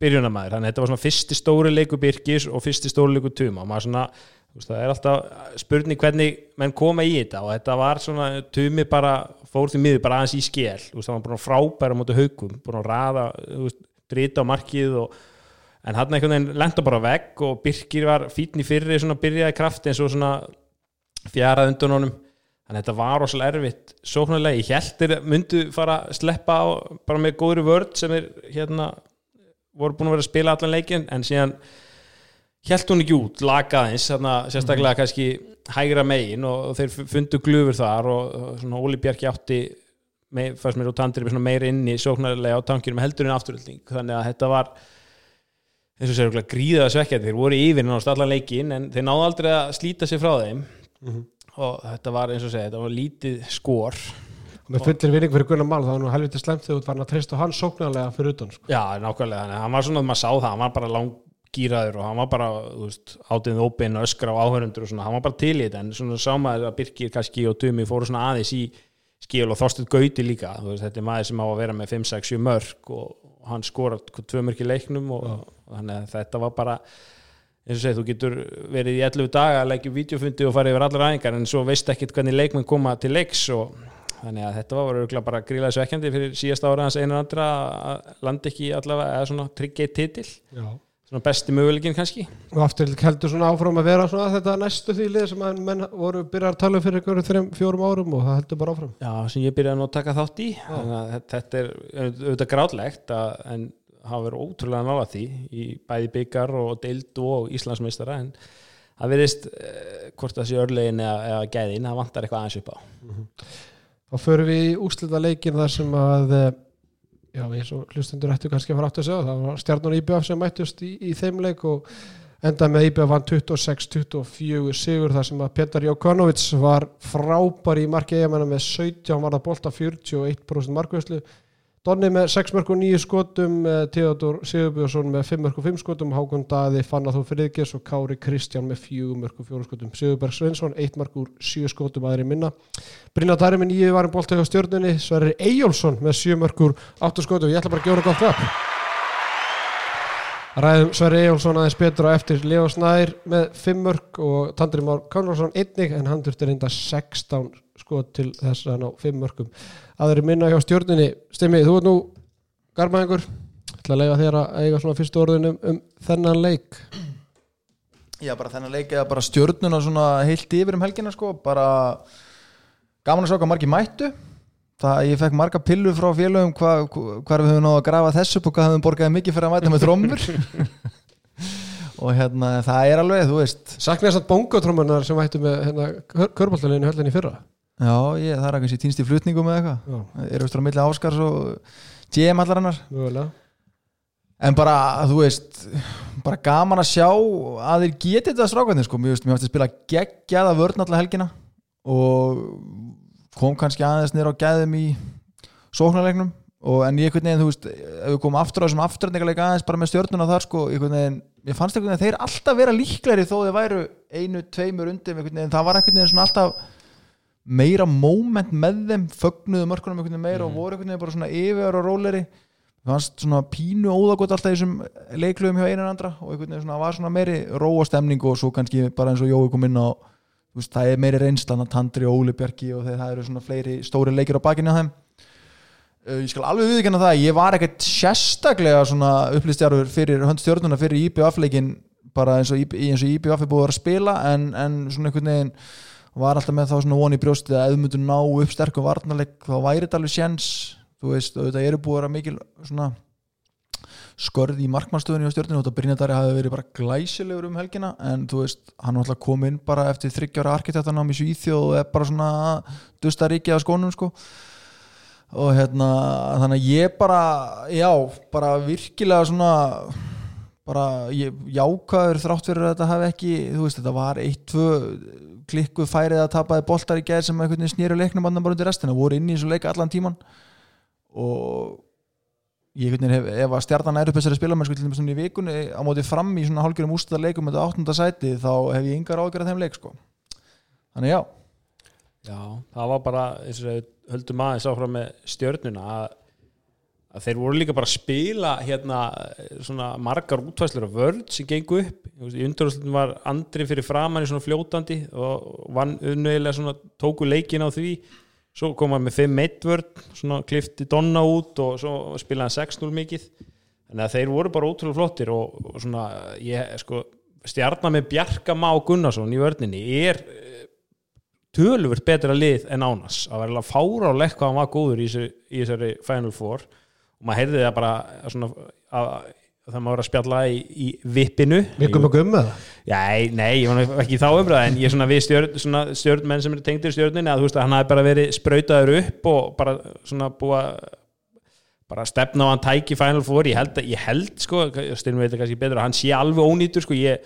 byrjunamæður þannig að þetta var svona fyrsti stóri leiku Birkis og fyrsti stóri leiku Tuma. Og maður svona, þú veist, það er alltaf spurning hvernig menn koma í þetta. Og þetta var svona, Tumi bara fór því miður bara aðeins í skél, þú veist, það var bara frábæra móti haugum, þú veist, drita á markið og en hann einhvern veginn lenda bara á vegg og Birkir var fítn í fyrri svona byrjaði kraft eins og svona fjarað undan honum þannig að þetta var rosalega erfitt sóknarlega, ég held þeir myndu fara að sleppa á bara með góðri vörd sem er hérna voru búin að vera að spila allan leikin en síðan held hún ekki út, lagaðins sérstaklega kannski hægra megin og, þeir fundu glufur þar og, Óli Bjarki átti mei, fannst mér og Tandri meira inn í sóknarlega á tankinum heldur en afturölding þannig að þetta var eins og sér gríðaða svekkjandi, þeir voru yfir náttúrulega allan leikin en þeir náðu aldrei að slíta sig frá þeim. Mm -hmm. Og þetta var eins og segja, þetta var lítið skor með fullir vinning fyrir Gunnar Mál það var nú helviti slemt þegar þú var að treysta hann sóknarlega fyrir utan sko. Já, nákvæmlega, þannig að hann var svona að maður sá það, hann var bara langgýraður og hann var bara átiðið óbein og öskra á áhörundur og svona, hann var bara til í þetta en svona sá maður að Birkir kannski og Tumi fóru svona aðeins í skil og Þorstur Gauti líka, veist, þetta er maður sem á að vera með 5-6-7 mörg og hann skora tvö mörg í leiknum og, og þannig að þetta var bara eins og segið, þú getur verið í 11 daga að leggja videofundi og fara yfir allar aðingar en svo veist ekki hvernig leikmenn koma til leiks og þannig að þetta var bara grílaði svekkjandi fyrir síðast ára hans einan andra að landa ekki allavega eða svona tryggjeit titil. Já. svona besti möguleikin kannski. Og aftur heldur svona áfram að vera svona þetta næstu því lið sem að menn voru byrjað að tala um fyrir ykkur þrejum, fjórum árum og það heldur bara áfram. Já, sem ég byrjaði að taka þátt í. Þetta er auðvitað grátlegt að, en hafa verið ótrúlega nála því í bæði byggar og deild og Íslandsmeistara en það verðist eh, hvort það sé örlegin eða, eða gæðin, það vantar eitthvað aðeins upp á mm -hmm. Þá förum við í úslita leikin þar sem að eh, já, eins og hlustundur ættu kannski að fara átt að segja það var stjarnan IBF sem mættust í, í þeim leik og enda með IBF vann 26-24 sigur þar sem að Petar Jókonovic var frábær í marki eigamennar með 17 var það bólta 41% markvæslu Donni með 6 mörg og 9 skotum, Theodor Sigurbjörnsson með 5 mörg og 5 skotum, Hákon Daði, Fanna Þó Friðgers og Kári Kristján með 4 mörg og 4 skotum. Sigurberg Svensson, 1 mörg úr 7 skotum aðri minna. Brynja Dari með 9 varum bóltæk á stjórnunni, Sverri Eyjólfsson með 7 mörg úr 8 skotum. Ég ætla bara að það gott upp. Ræðum Sverri Eyjólfsson aðeins betur á eftir Leo Snær með 5 mörg og Tandri Már Kárnarsson einnig en hann þurfti reynda 16 skot til þess að ná 5 mörgum aðri minna hjá stjórnini Stimmi, þú er nú garmaðingur ætla að lega þér að eiga svona fyrstu orðinum um þennan leik. Já, bara þennan leik eða bara stjórnuna svona heilt yfir um helgina sko, bara gaman að sjá hvað margir mættu. Það ég fekk marga pillu frá félögum hvað hva við höfum náðu að grafa þessu og hvað höfum borgaði mikið fyrir að mæta með trómur <laughs> og hérna það er alveg, þú veist. Sakna þess að bongotrömmunar sem mættu með hérna, körbáltaleginu höllinni fyrra Já, ég, það er að kannski týnst í flutningum eða eitthvað. Er austur á milli áskars og GM allar hannar en bara, þú veist bara gaman að sjá að þeir geti þetta strákvæðin sko, mér finnst að spila geggjaða vörn allar helgina og kom kannski aðeins nýra á gæðum í sóknarleiknum. Og en ég einhvern veginn, þú veist, ef við komum aftur á þessum afturningarleika aðeins bara með stjórnuna þar sko, einhvern veginn, ég fannst einhvern veginn að þeir alltaf vera líklæri þó þeir væru einu, tveimur undir, einhvern veginn, það var einhvern veginn svona alltaf meira moment með þeim fögnuðu mörkunum einhvern veginn meira mm. og voru einhvern veginn bara svona yfir og róleri það var svona pínu óðagott alltaf þessum leikluðum hjá einan andra og einhvern veginn svona var svona meiri róastemning og svo kannski bara eins og Jói kom inn á veist, það er meiri reynslan að Tandri og Óli Björki og þeir það eru svona fleiri stóri leikir á bakinu á þeim uh, ég skal alveg viðkynna það ég var ekkert sérstaklega svona upplýstjárfur fyrir höndstjórnuna fyrir IBF-leikin bara eins og IBF er búið að spila en, en svona einhvern veginn var alltaf með þá svona von í brjóstið að ef þú myndur ná upp sterkum varnarleik þá væri þetta alveg séns. Þú veist, þetta eru búið að mikil svona skörð í markmannstöðunni á stjórninu og þetta Brynjadari hafi verið bara glæsilegur um helgina en þú veist, hann var alltaf komið inn bara eftir þryggjára arkitektarnám í Svíþjóð og er bara svona dusta ríkið á skónum sko. Og hérna, þannig að ég bara já, bara virkilega svona bara, ég jákaður þrátt fyrir að þetta hafi ekki, þú veist, þetta var eitt, tvö klikkuð færið að tapaði boltar í gerð sem einhvern veginn snýru leiknum andan bara undir restina, voru inn í þessu leika allan tíman og ég veit nefnir ef að stjarnan er upp þessari spilamennsku til þess að í vikunni á móti fram í svona hálfgjörðum ústæðar leikum þetta áttunda sæti þá hef ég yngar ágjörð þeim leik sko. Þannig já. Já, það var bara, eins og höldum aðeins áfram með stjörnuna að að þeir voru líka bara að spila hérna svona margar útvæslar af vörð sem gengu upp. Í undarúslutin var Andri fyrir framann í svona fljótandi og vann unnvegilega svona tóku leikin á því. Svo kom hann með 5-1 vörð svona klifti Donna út og svo spilaði hann 6-0 mikið. Þannig að þeir voru bara ótrúlega flottir og, og svona ég sko stjarnar með Bjarka Má Gunnarsson í vörðinni er eh, töluvert betra lið en Ánas að vera alveg fára á lekk hvað hann var góður í þessari Final Four og maður heyrði það bara svona, að, það má vera að spjalla í, í vippinu. Um með það Já, nei, ég var ekki í þá umræða en ég er svona við stjörn, svona stjörnmenn sem eru tengdir stjörnunni að þú veist að hann hafi bara verið sprautaður upp og bara svona búa bara stefna á hann tæki Final Four. Ég held, að- ég held sko, styrnum veit það kannski betur að hann sé alveg ónýtur sko ég,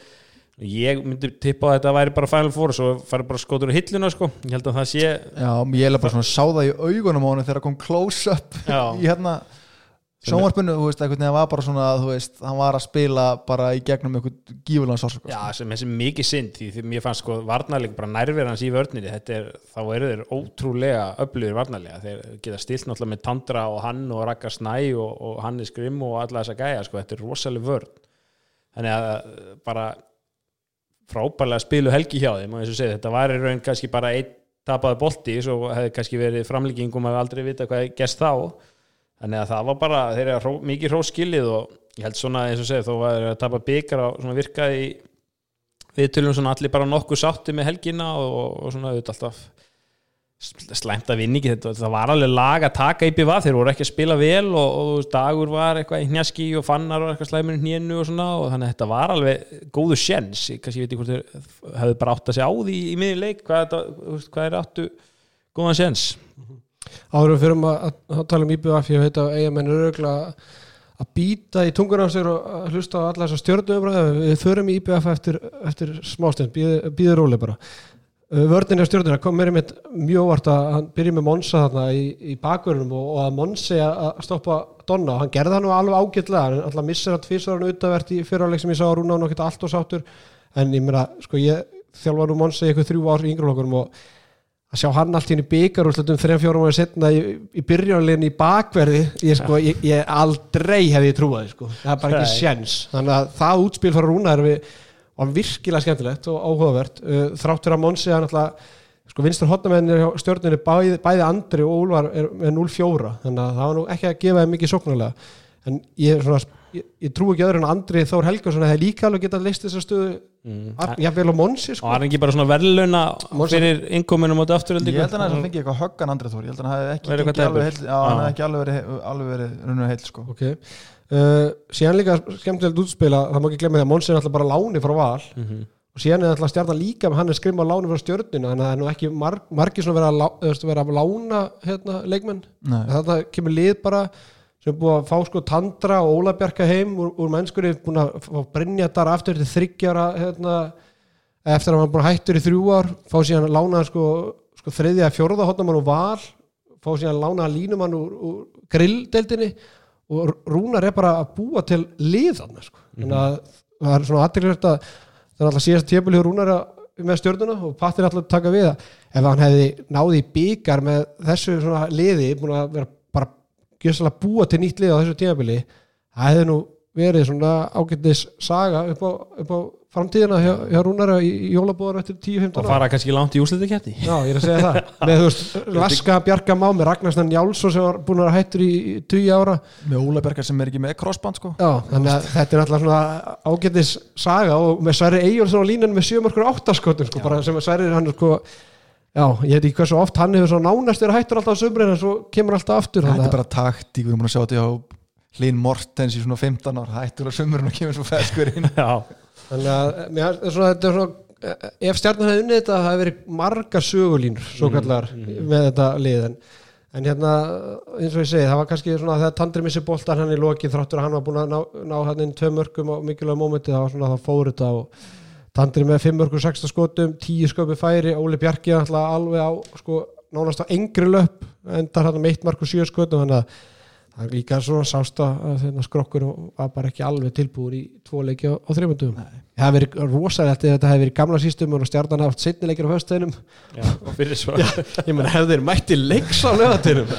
ég myndi tippa að þetta væri bara Final Four og svo fari bara skotur á hilluna sko. Ég held að það sé Já, ég er bara svona sá það í augunum á hann þegar kom close-up Já. í hérna sjónvarpinu, þú veist, einhvern veginn var bara svona þú veist, hann var að spila bara í gegnum einhvern gífulegan sársöku Já, sem þessi mikið synd því því mér fannst sko varnarleik bara nærverð hans í vörninni. Þetta er, þá eru þeir ótrúlega öflugir varnarlega, þeir geta stilt náttúrulega með Tandra og hann og Raka Snæ og, og Hannes Grimm og alla þessa gæja sko, þetta er rosalega vörn. Þannig að bara frábærlega spilu helgi hjá þeim og eins og segið, þetta var í raun kannski bara einn tapaði bolti, svo hefði kannski verið framlíkingum að aldrei vita hvað gerst þá þannig að það var bara, þeir eru hró, mikið hróskilið og ég held svona eins og segið, þó var þeir að tapa byggar svona virkaði í við tölum svona allir bara nokkuð sátti með helgina og, og svona auðvitað alltaf slæmt að vinni ekki. Þetta, það var alveg lag að taka í BV þeir voru ekki að spila vel og, og dagur var eitthvað í hnjaski og fannar og eitthvað slæmur í hnénu og svona og þannig að þetta var alveg góðu sjens kannski ég veit ekki hvort þeir hefðu bara átt að segja á því í miðin leik hvað, hvað er áttu góðan sjens Árum fyrir að, að, að tala um IBF ég veit að eigamenn eru örugglega að býta í tungun á sér og hlusta á alla þessar stjórnumræðu við förum í IBF eftir, eftir smástund býður róli bara. Vörðin á stjórnuna kom mér einmitt mjög óvart að hann byrja með Monsa þarna í, í bakverðunum og, og að Monsi að stoppa Donna. Og hann gerði það nú alveg ágætlega. Hann alltaf missir hann auðvert í fyrirháleik sem ég sá að rúna hann og geta allt og sáttur. En ég meina, sko ég þjálfa nú Monsi í eitthvað þrjú ár í yngreflokkurum og að sjá hann allt í henni byggar og slutum þrejum fjórum ára setna í, í byrjunlegin í bakverði ég, sko, ég, ég aldrei hefði trúið sko. það er bara ekki sjens þannig að það útspil frá Rúna við og virkilega skemmtilegt og áhugavert. Uh, þráttur að alltaf sko vinstur hotnamenn er stjórninu bæði, bæði Andri og Úlfar er með 0-4 þannig að það var nú ekki að gefa mikið sóknarlega en ég, er svona, ég, ég trú ekki öðru en að Andri Þór Helgason hefði líka alveg getað leist þessa stöðu mm. ég vel á Monsi og sko. hann er ekki bara svona verðluna fyrir innkominum á afturöldi Ég held að hann fengið eitthvað höggan Andri Þór Ég held að hann ekki, alveg Já. hefði ekki alveg verið, alveg verið rauninu heill sko. ok uh, síðan líka skemmtilegt útspila það má ekki glemja því að Monsi er alltaf bara láni frá val Mhm. og síðan er alltaf stjarnan líka hann er skrimma láni frá stjörnina þannig að það er nú ekki mar margir svona verið að, lá, veist, vera að lána hérna, sem er búið að fá sko Tandra og Óla Bjarka heim úr, úr mennskunni, búin að fá Brynjatar aftur til þryggjara hérna, eftir að hann búin að hættur í þrjú ár. Fá síðan að lána sko, sko þriðja fjórða hotnamann og val. Fá síðan að lána línumann úr, úr grilldeldinni og Rúnar er bara að búa til liðan sko. þannig að það er svona aðtilvægt að það er alltaf síðast tjöpul hjá Rúnar að- með stjórnuna og Patti er alltaf að taka við það. Ef hann hefði náði byggar með þessu liði búin að vera gjössalega búa til nýtt lið á þessu tímabili. Það hefði nú verið svona ágættis saga upp á, upp á framtíðina hjá, hjá Rúnara í, í jólabúðar eftir 10-15 og ára fara kannski langt í úslitakefni Já, ég er að segja það. <laughs> Með þú veist, Laska Bjarka Má með Ragnarsson Njálsson sem var búin að hættur í 20 ára. Með Óla Bergar sem er ekki með crossband sko. Já, þannig að þetta er alltaf svona ágætis saga og með Sverri Eyjólfsson á línunum með sjömarkur áttaskotum sko, bara sem að Sverri hann er sko Já, ég veit ekki hversu oft hann hefur svona nánast verið hættur alltaf á sömurinn en svo kemur alltaf aftur Þetta er bara taktík, við erum búin að sjá þetta á Hlín Mortens í svona 15 ár hættur á sömurinn og kemur svo feskur inn. <laughs> Já, Þannig að mér, svona, þetta er svona eh, ef stjarnan hefði unnið þetta það hefði verið margar sögulínur svo kallar með þetta lið en, en hérna eins og ég segi það var kannski svona þegar Tandri missi boltan hann í lokin þráttur að hann var búin að ná, ná hann inn tvö mörgum á mikilvæg mómenti það var svona það fór þetta og Tandri með 5 mörgum 16 skotum 10 sköpi færi, Óli Bjarki alltaf alveg á sko nánast á engri löp endar hann með 1 mark og 7 skotum þannig að það er líka svona sást að að þeirna skrokkur var bara ekki alveg tilbúin í tvo leiki á, á þreymundum það hefði verið rosalegt ef þetta hefði verið gamla sístum og stjarnan hefði haft setni leikir á höfstæðinum já, og fyrir svo ég menn hefði þeir mætti leiks á lögatinum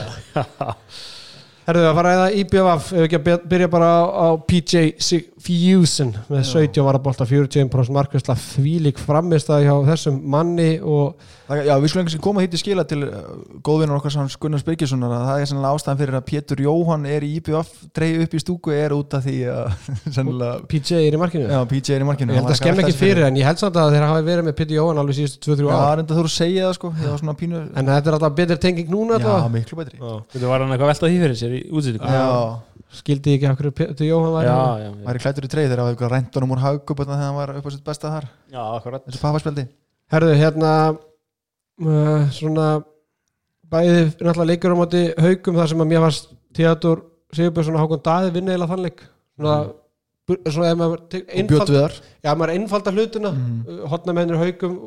Herðu að fara eða IBF ef ekki að by- byrja bara á, á PJ Sig- Fusion með 17 var að bolta 40% markvæsla þvílík framist að hjá þessum manni og Það- Já, við skulum ekki koma hitt í skila til uh, góðvinnur okkar sann Gunnar Spyrkjessonar að það er sannlega ástæðan fyrir að Pétur Jóhann er í IBF dreif upp í stúku er út af því að <laughs> sannlega, PJ er í markinu. Já, PJ er í markinu. Ég held að skemmi ekki fyrir en ég held samt að þeir hafi verið með Pétur Jóhann alveg síðustu 2-3 Já, ár. reynda þú að segja það sko, ég var svona pínu en þetta er alltaf betur tenging núna Já, miklu betri. Þetta var hann eitthvað velta í skildi ég ekki af hverju Pétur Jóhann var já, já, já, væri klættur í treyð þegar það var eitthvað ræntunum úr haugup þegar hann var upp á sitt besta þar. Já, akkurat. Þessu pappaspjaldi Herðu, hérna uh, svona bæði náttúrulega leikur á móti haugum þar sem að mér varst Theodor Sigurbjörnsson og Hákon Daði vinna eða þann leik. Svona, bu- svona ef maður og þar já, maður einfalda hlutina. Mm. Mhm. hotnamennir haugum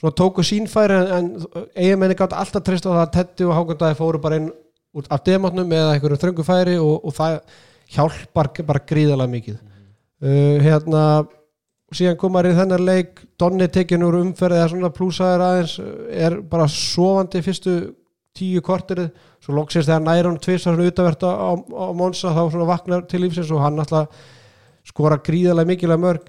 svona tóku sínfæri en, en eigamenni gátt alltaf treyst á það að Teddy og Hákon Daði fóru bara inn út af demátnum eða einhverjum þröngu færi og, og það hjálpar bara gríðalega mikið. Uh, hérna síðan komar í þennar leik Donni tekin úr umferð eða svona plúsaður aðeins uh, er bara sofandi fyrstu tíu korterið. Svo loksist þegar næra hann tvisar svona utavert á, á, Monsa þá svona vaknar til lífsins og hann alltaf skora gríðalega mikilvæg mörg.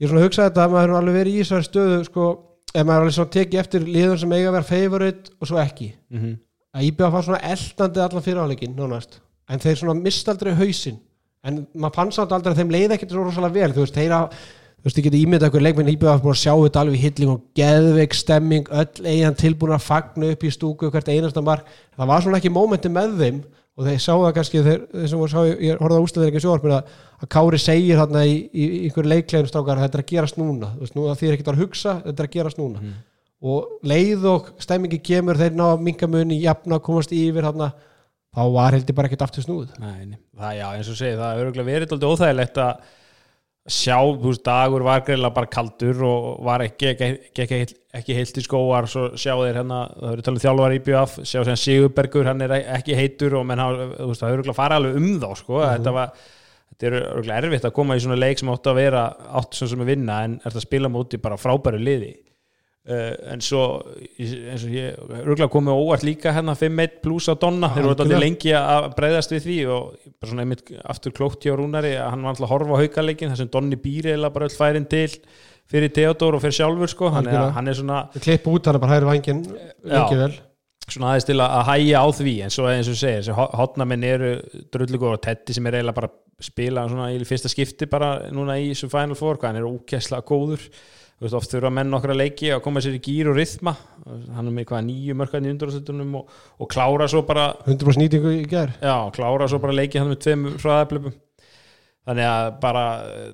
Ég svona að hugsa þetta að maður alveg verið í þessari stöðu sko, ef maður alveg svona tekið eftir liðun sem eiga að vera favorite og svo ekki. Mhm. Að IBF var svona eldandi allan fyrirháleikin nánast, en þeir svona mist aldrei hausinn, en maður fann samt aldrei að þeim leið ekkert svo rosalega vel, þú veist þeir að, þú veist, ég geti ímyndað okkur leikminn búin að sjá þetta alveg í hilling og geðveik stemming, öll eigin tilbúin að fagna upp í stúku hvert einasta mark. Það var svona ekki mómenti með þeim og þeir sáu það kannski, þeir, þeir sem voru sá ég horfði á ústöður ekki sjóarpin að, að Kári segir þarna í, í, í einhverju leiklegin strákar, þetta er að gerast núna, þú veist, nú er er og leið og stemmingi kemur þeir ná að minka muni, jafna, komast yfir þarna, þá var heldur bara ekkert aftur snúð Nei, það, já, eins og segi, það er örgulega verið alltaf óþægilegt að sjá, þú veist, dagur var greiðlega bara kaldur og var ekki, ekki, ekki, ekki, heilt í skóar svo sjá þeir hérna, það verður talað þjálfar í BF sjá sem Sigurbergur, hann er ekki heitur og menn þú veist, það er örgulega fara alveg um þá, sko, þetta var þetta er örgulega erfitt að koma í svona leik sem átt að vera átt sem sem að vinna en er en svo eins og ég örgulega komið á óvart líka hérna 5-1 pluss á Donna. Þeir voru alltaf lengi að breyðast við því og bara svona einmitt aftur klókt hjá Rúnari að hann var alltaf að horfa á haukaleikin þar sem Donni býri eða bara öll færin til fyrir Theodor og fyrir sjálfur sko. Hann er, hann er svona, klipp út hann bara hægri vangin ekki vel. Svona aðeins til að hæja á því en svo eins og segir, þessi hotnamenn eru drullugur og Teddy sem er eiginlega bara spila svona í fyrsta skipti bara núna í þessu Final Four, hann er ókesslega góður Þú veist, oft þurfa menn okkar að leiki að koma sér í gýr og rytma hann er með hvað nýju mörkarni í undarástöldunum og, og klára svo bara 100% nýtingu í gær? Já, klára svo bara leiki hann með tveim hraðablöfum þannig að bara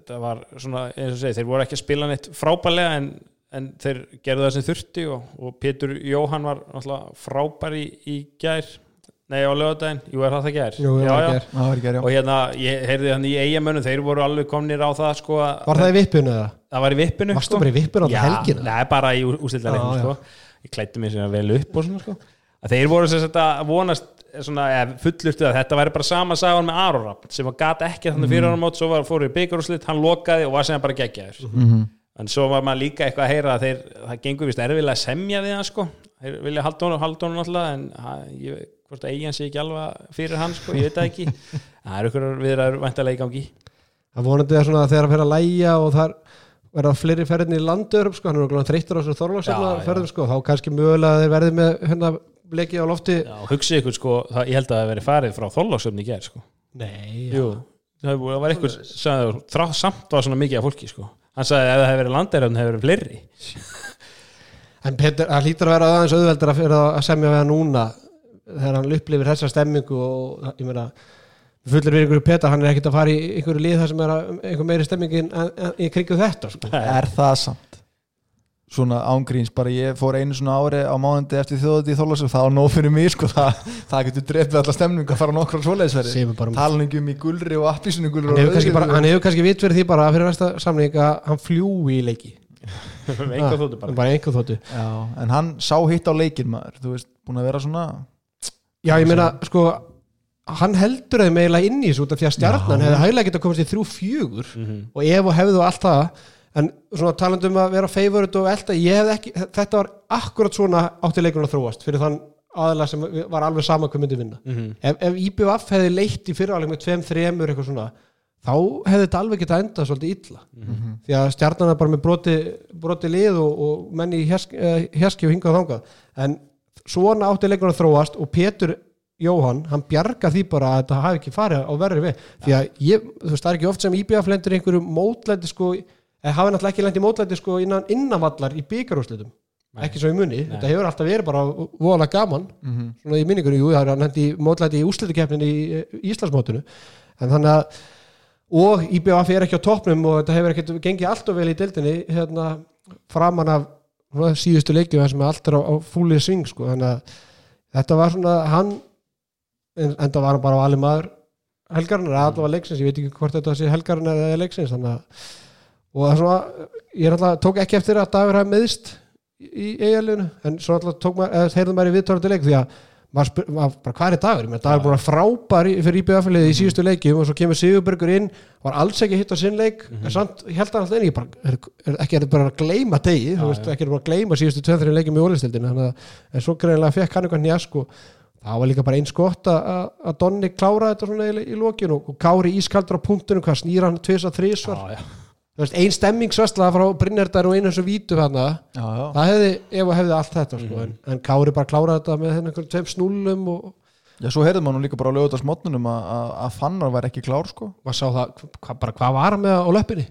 það var svona, eins og segi, þeir voru ekki að spila neitt frábælega en, en þeir gerðu það sem þurfti og, og Pétur Jóhann var náttúrulega frábær í, í gær nei á lögadaginn, jú er það það gær Jú, það já, já. gær. það var ekki og hérna, ég heyrði hann í eigamönnum þeir voru alveg komnir á það sko var það í vippinu eða? það var í vippinu Varstu bara í vippinu á Já, helgina? Nei, bara í ústildarleiknum Já, sko. Ég klætti mér sér vel upp og svona sko. að Þeir voru sem sagt að vonast svona, eða, fullurstu að þetta væri bara sama sagan með Arorab sem var gat ekki þannig fyrir árum átt svo var, fóru í geggjaður Mhm. en svo var maður líka eitthvað að heyra að þeir, það gengur vist erfilega að semja við hann sko. Þeir vilja halda honum, halda honum náttúrulega en ha, ég, hvort að eigin sé ekki alveg fyrir hann sko, ég veit það ekki. <laughs> Það er ykkur viðraður væntalega í gangi. Það vonandi það svona að þegar að fyrir að læja og þar verða fleiri ferðin í landur sko, hann er okkur þreyttur á þessu Já, já. þorlagsferðum sko, þá kannski mögulega að þeir verði með hérna bleki á lofti. Já, hugsið ykkur sko, það, ég held að það verið farið frá þorlásöfni í gær sko. Nei, Jú, það var- eitthvað sagði, þrá, samt var svona mikið af fólki sko. hann sagði að ef það hefði verið landeiröfn hefði verið fleiri <laughs> en Petur, það hlýtur að vera aðeins auðveldur að, fyrir að semja við hann núna þegar hann upplifir þessa stemmingu og ég meina fullir við einhverju Petar, hann er ekkert að fara í einhverju lið þar sem er að, einhver meiri en, í kringu þetta sko. er það samt? Svona ángríns, bara ég fór einu svona ári á mánundi eftir þjóðati í Þorlásum það var nóg fyrir mig, sko, það, það getur drefið alla stemningu að fara nokkra svoleiðisverði Segir mér bara um- talningum í gulri og appisinu gulri hann hefur kannski, bara, hann hefur kannski vit fyrir því bara fyrir næsta samling að hann fljúi í leiki einhver þóttu bara. Bara einhver þóttu Já, en hann sá hitt á leikin maður. Þú veist, búin að vera svona Já, ég meina, sko hann heldur þeim eiginlega inn í þessu út af því að stjarnan hefði hæglega getað komast í þrjú fjögur Mhm. og ef og hefðu og allt það. En svona talandi um að vera favorite og elda, ég hefði ekki, þetta var akkurat svona átti leikurinn að þróast fyrir þann aðla sem var alveg sama hvað myndi vinna. Mhm. ef, ef IBF hefði leitt í fyrirháleik með tveim, þremur eitthvað svona þá hefði þetta alveg getað endað svolítið illa. Mhm. því að stjarnan er bara með broti, broti lið og, og menni í hérski, eh, og hingað og þangað. En svona átti leikurinn að þróast og Pétur Jóhann, hann bjarga því bara að þetta hafi ekki farið á verri við því að ég, þú veist, það er ekki oft sem IBF lendur einhverju mótlæti sko, eða hafi náttúrulega ekki lent í mótlæti sko innan innanvallar í byggarúslitum ekki svo í munni, þetta hefur alltaf verið bara voðalega gaman, mm svona í minningunni jú, það er hann hendi mótlæti í úslitakeppnin í, í Íslandsmótinu. En þannig að og IBF er ekki á toppnum og þetta hefur ekki gengið allt og vel í deildinni hérna framan af síðustu leikju þar sem er á, á fúlið sving sko. þannig að þetta var svona hann en enda var hann bara á alveg maður helgarinn eða allavega leiksins, ég veit ekki hvort þetta sé helgarinn eða leiksins þannig að og það svona, ég alltaf tók ekki eftir að Dagur hafi meðist í eigalinu, en svo alltaf maður heyrðum maður í viðtórandi leik því að maður maður bara hvað er Dagur, menn Dagur búin að frábær í- fyrir IBF-lið í síðustu leikjum og svo kemur Sigurbergur inn, var alls ekki að hitta sinn leik, en samt held hann alltaf er, ekki er þetta bara að gleyma degi, þú veist, ekki er bara að gleyma síðustu 2-3 leikjum í ólistildinu, að en svo greinlega fekk hann eitthvað njask og það var líka bara eins gott að- að að Donni klára þetta svona í, í lokin og, Kári ískaldur á punktunum, hvað snýra hann tvisa þrísvar, já, já. þú veist, ein stemmingsvestla frá Brynjardar og einu þessu vítu hann já, já. það hefði, ef og hefði allt þetta sko, en, en Kári bara kláraði þetta með einhverjum tveim snúlum og já, svo heyrðum maður líka bara á lögutast mótnunum að, að, að fannar var ekki klár sko. Maður sá það, hva, bara hvað var með á löppinni?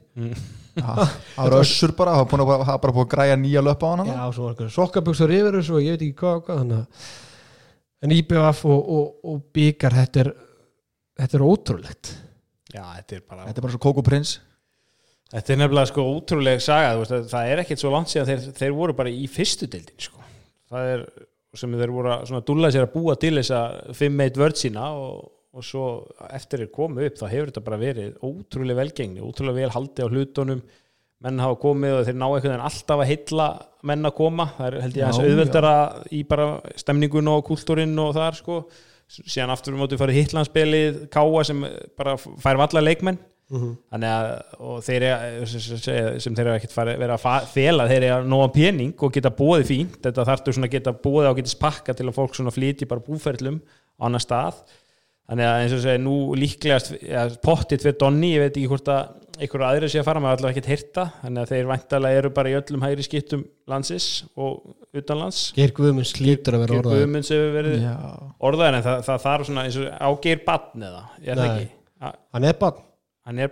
Það var össur bara, það var að, var bara búin að græja nýja löp á hann já, svo var einhverjum sokkabuxur yfir þessu og ég veit ekki hvað, hvað að en IBF og, og, og byggar þetta er þetta er ótrúlegt. Já, þetta er bara þetta er bara svo Koko Prins Þetta er nefnilega sko útrúleg saga veist, að það er ekkert svo langt síðan þeir, þeir voru bara í fyrstu deildin sko. það er sem þeir voru að dúlla sér að búa til þessa 5-1 vörd sína og, og svo eftir þeir komu upp þá hefur þetta bara verið ótrúleg velgengni ótrúlega vel haldi á hlutunum. Menn hafa komið og þeir ná einhvern veginn alltaf að heilla menn að koma. Það er held ég aðeins auðveldara í bara stemningun og kultúrin og þar sko. Síðan aftur við mótum farið hitlanspilið káa sem bara fær valla leikmenn þannig að og þeir eru sem þeir eru ekkert vera að fela þeir eru að nóga pening og geta búið fínt. Þetta þarftu svona að geta á að geta spakka til að fólk svona flýti bara búferlum á annar stað. Þannig að eins og segja nú líklegast ja, pottit fyrir Donni, ég veit ekki hvort að einhverju aðri sé að fara, maður allavega ekkert hirta. Þannig að þeir væntalega eru bara í öllum hægri skiptum landsins og utanlands. Geir Guðmunds lítur að vera Geir orðað Guðmunds hefur verið já, orðaðir en það, það þarf svona eins og ágeir badn eða, er það Nei. ekki? A- hann er barn hann er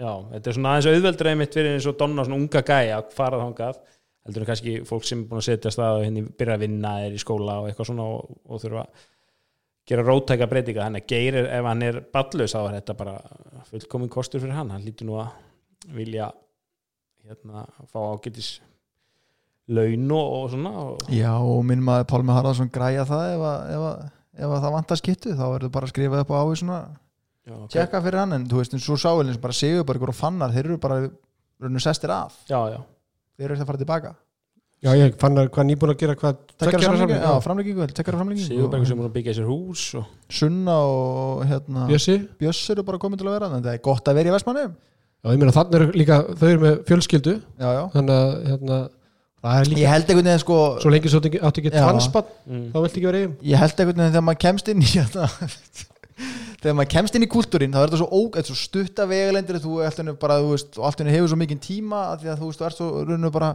Já, þetta er svona aðeins auðveldur einmitt fyrir eins og Donna, svona unga gæja að fara þangað. Heldur en kannski fólk sem er búin að setja stað og henni byrja að vinna er í skóla og eitthvað svona og, og þurfa að gera rótæka breytinga, þannig að Geir er, ef hann er ballus þá er þetta bara fullkomin kostur fyrir hann, hann lítur nú að vilja hérna fá ágætis laun og, svona og, já, og minn maður Pálmi Harðarsson græja það ef, að, ef, að, ef að það vantar skittu þá er það bara að skrifa upp á ávið já, okay. tjekka fyrir hann, en þú veist, eins og sávelin sem bara segjur bara ykkur og fannar, þeir eru bara rauninu sestir af, já, já, þeir eru eftir að fara tilbaka. Já, ég fann að hvað? Nýbúin að gera hvað tekkar samning, já, framlengingu tekkar framlengingu Sigurbergur sem er búin að byggja sér hús og, Sunna og hérna Bjössi? Bjöss eru bara komin til að vera en það er gott að vera í Vestmanni Já, ég meina þannig er líka, þau eru með fjölskyldu. Já, já. þannig að hérna, það er líka ég held einhvern veginn sko svo lengi svo áttu ekki tvanspann mm, þá viltu ekki vera eigum ég held einhvern veginn þegar maður kemst inn í hérna, þegar maður kemst inn í kultúrin þá er þetta svo, svo stutta vegalendir þú bara, þú veist, og allt henni hefur svo mikinn tíma af því að þú veist, þú ert svo rauninu bara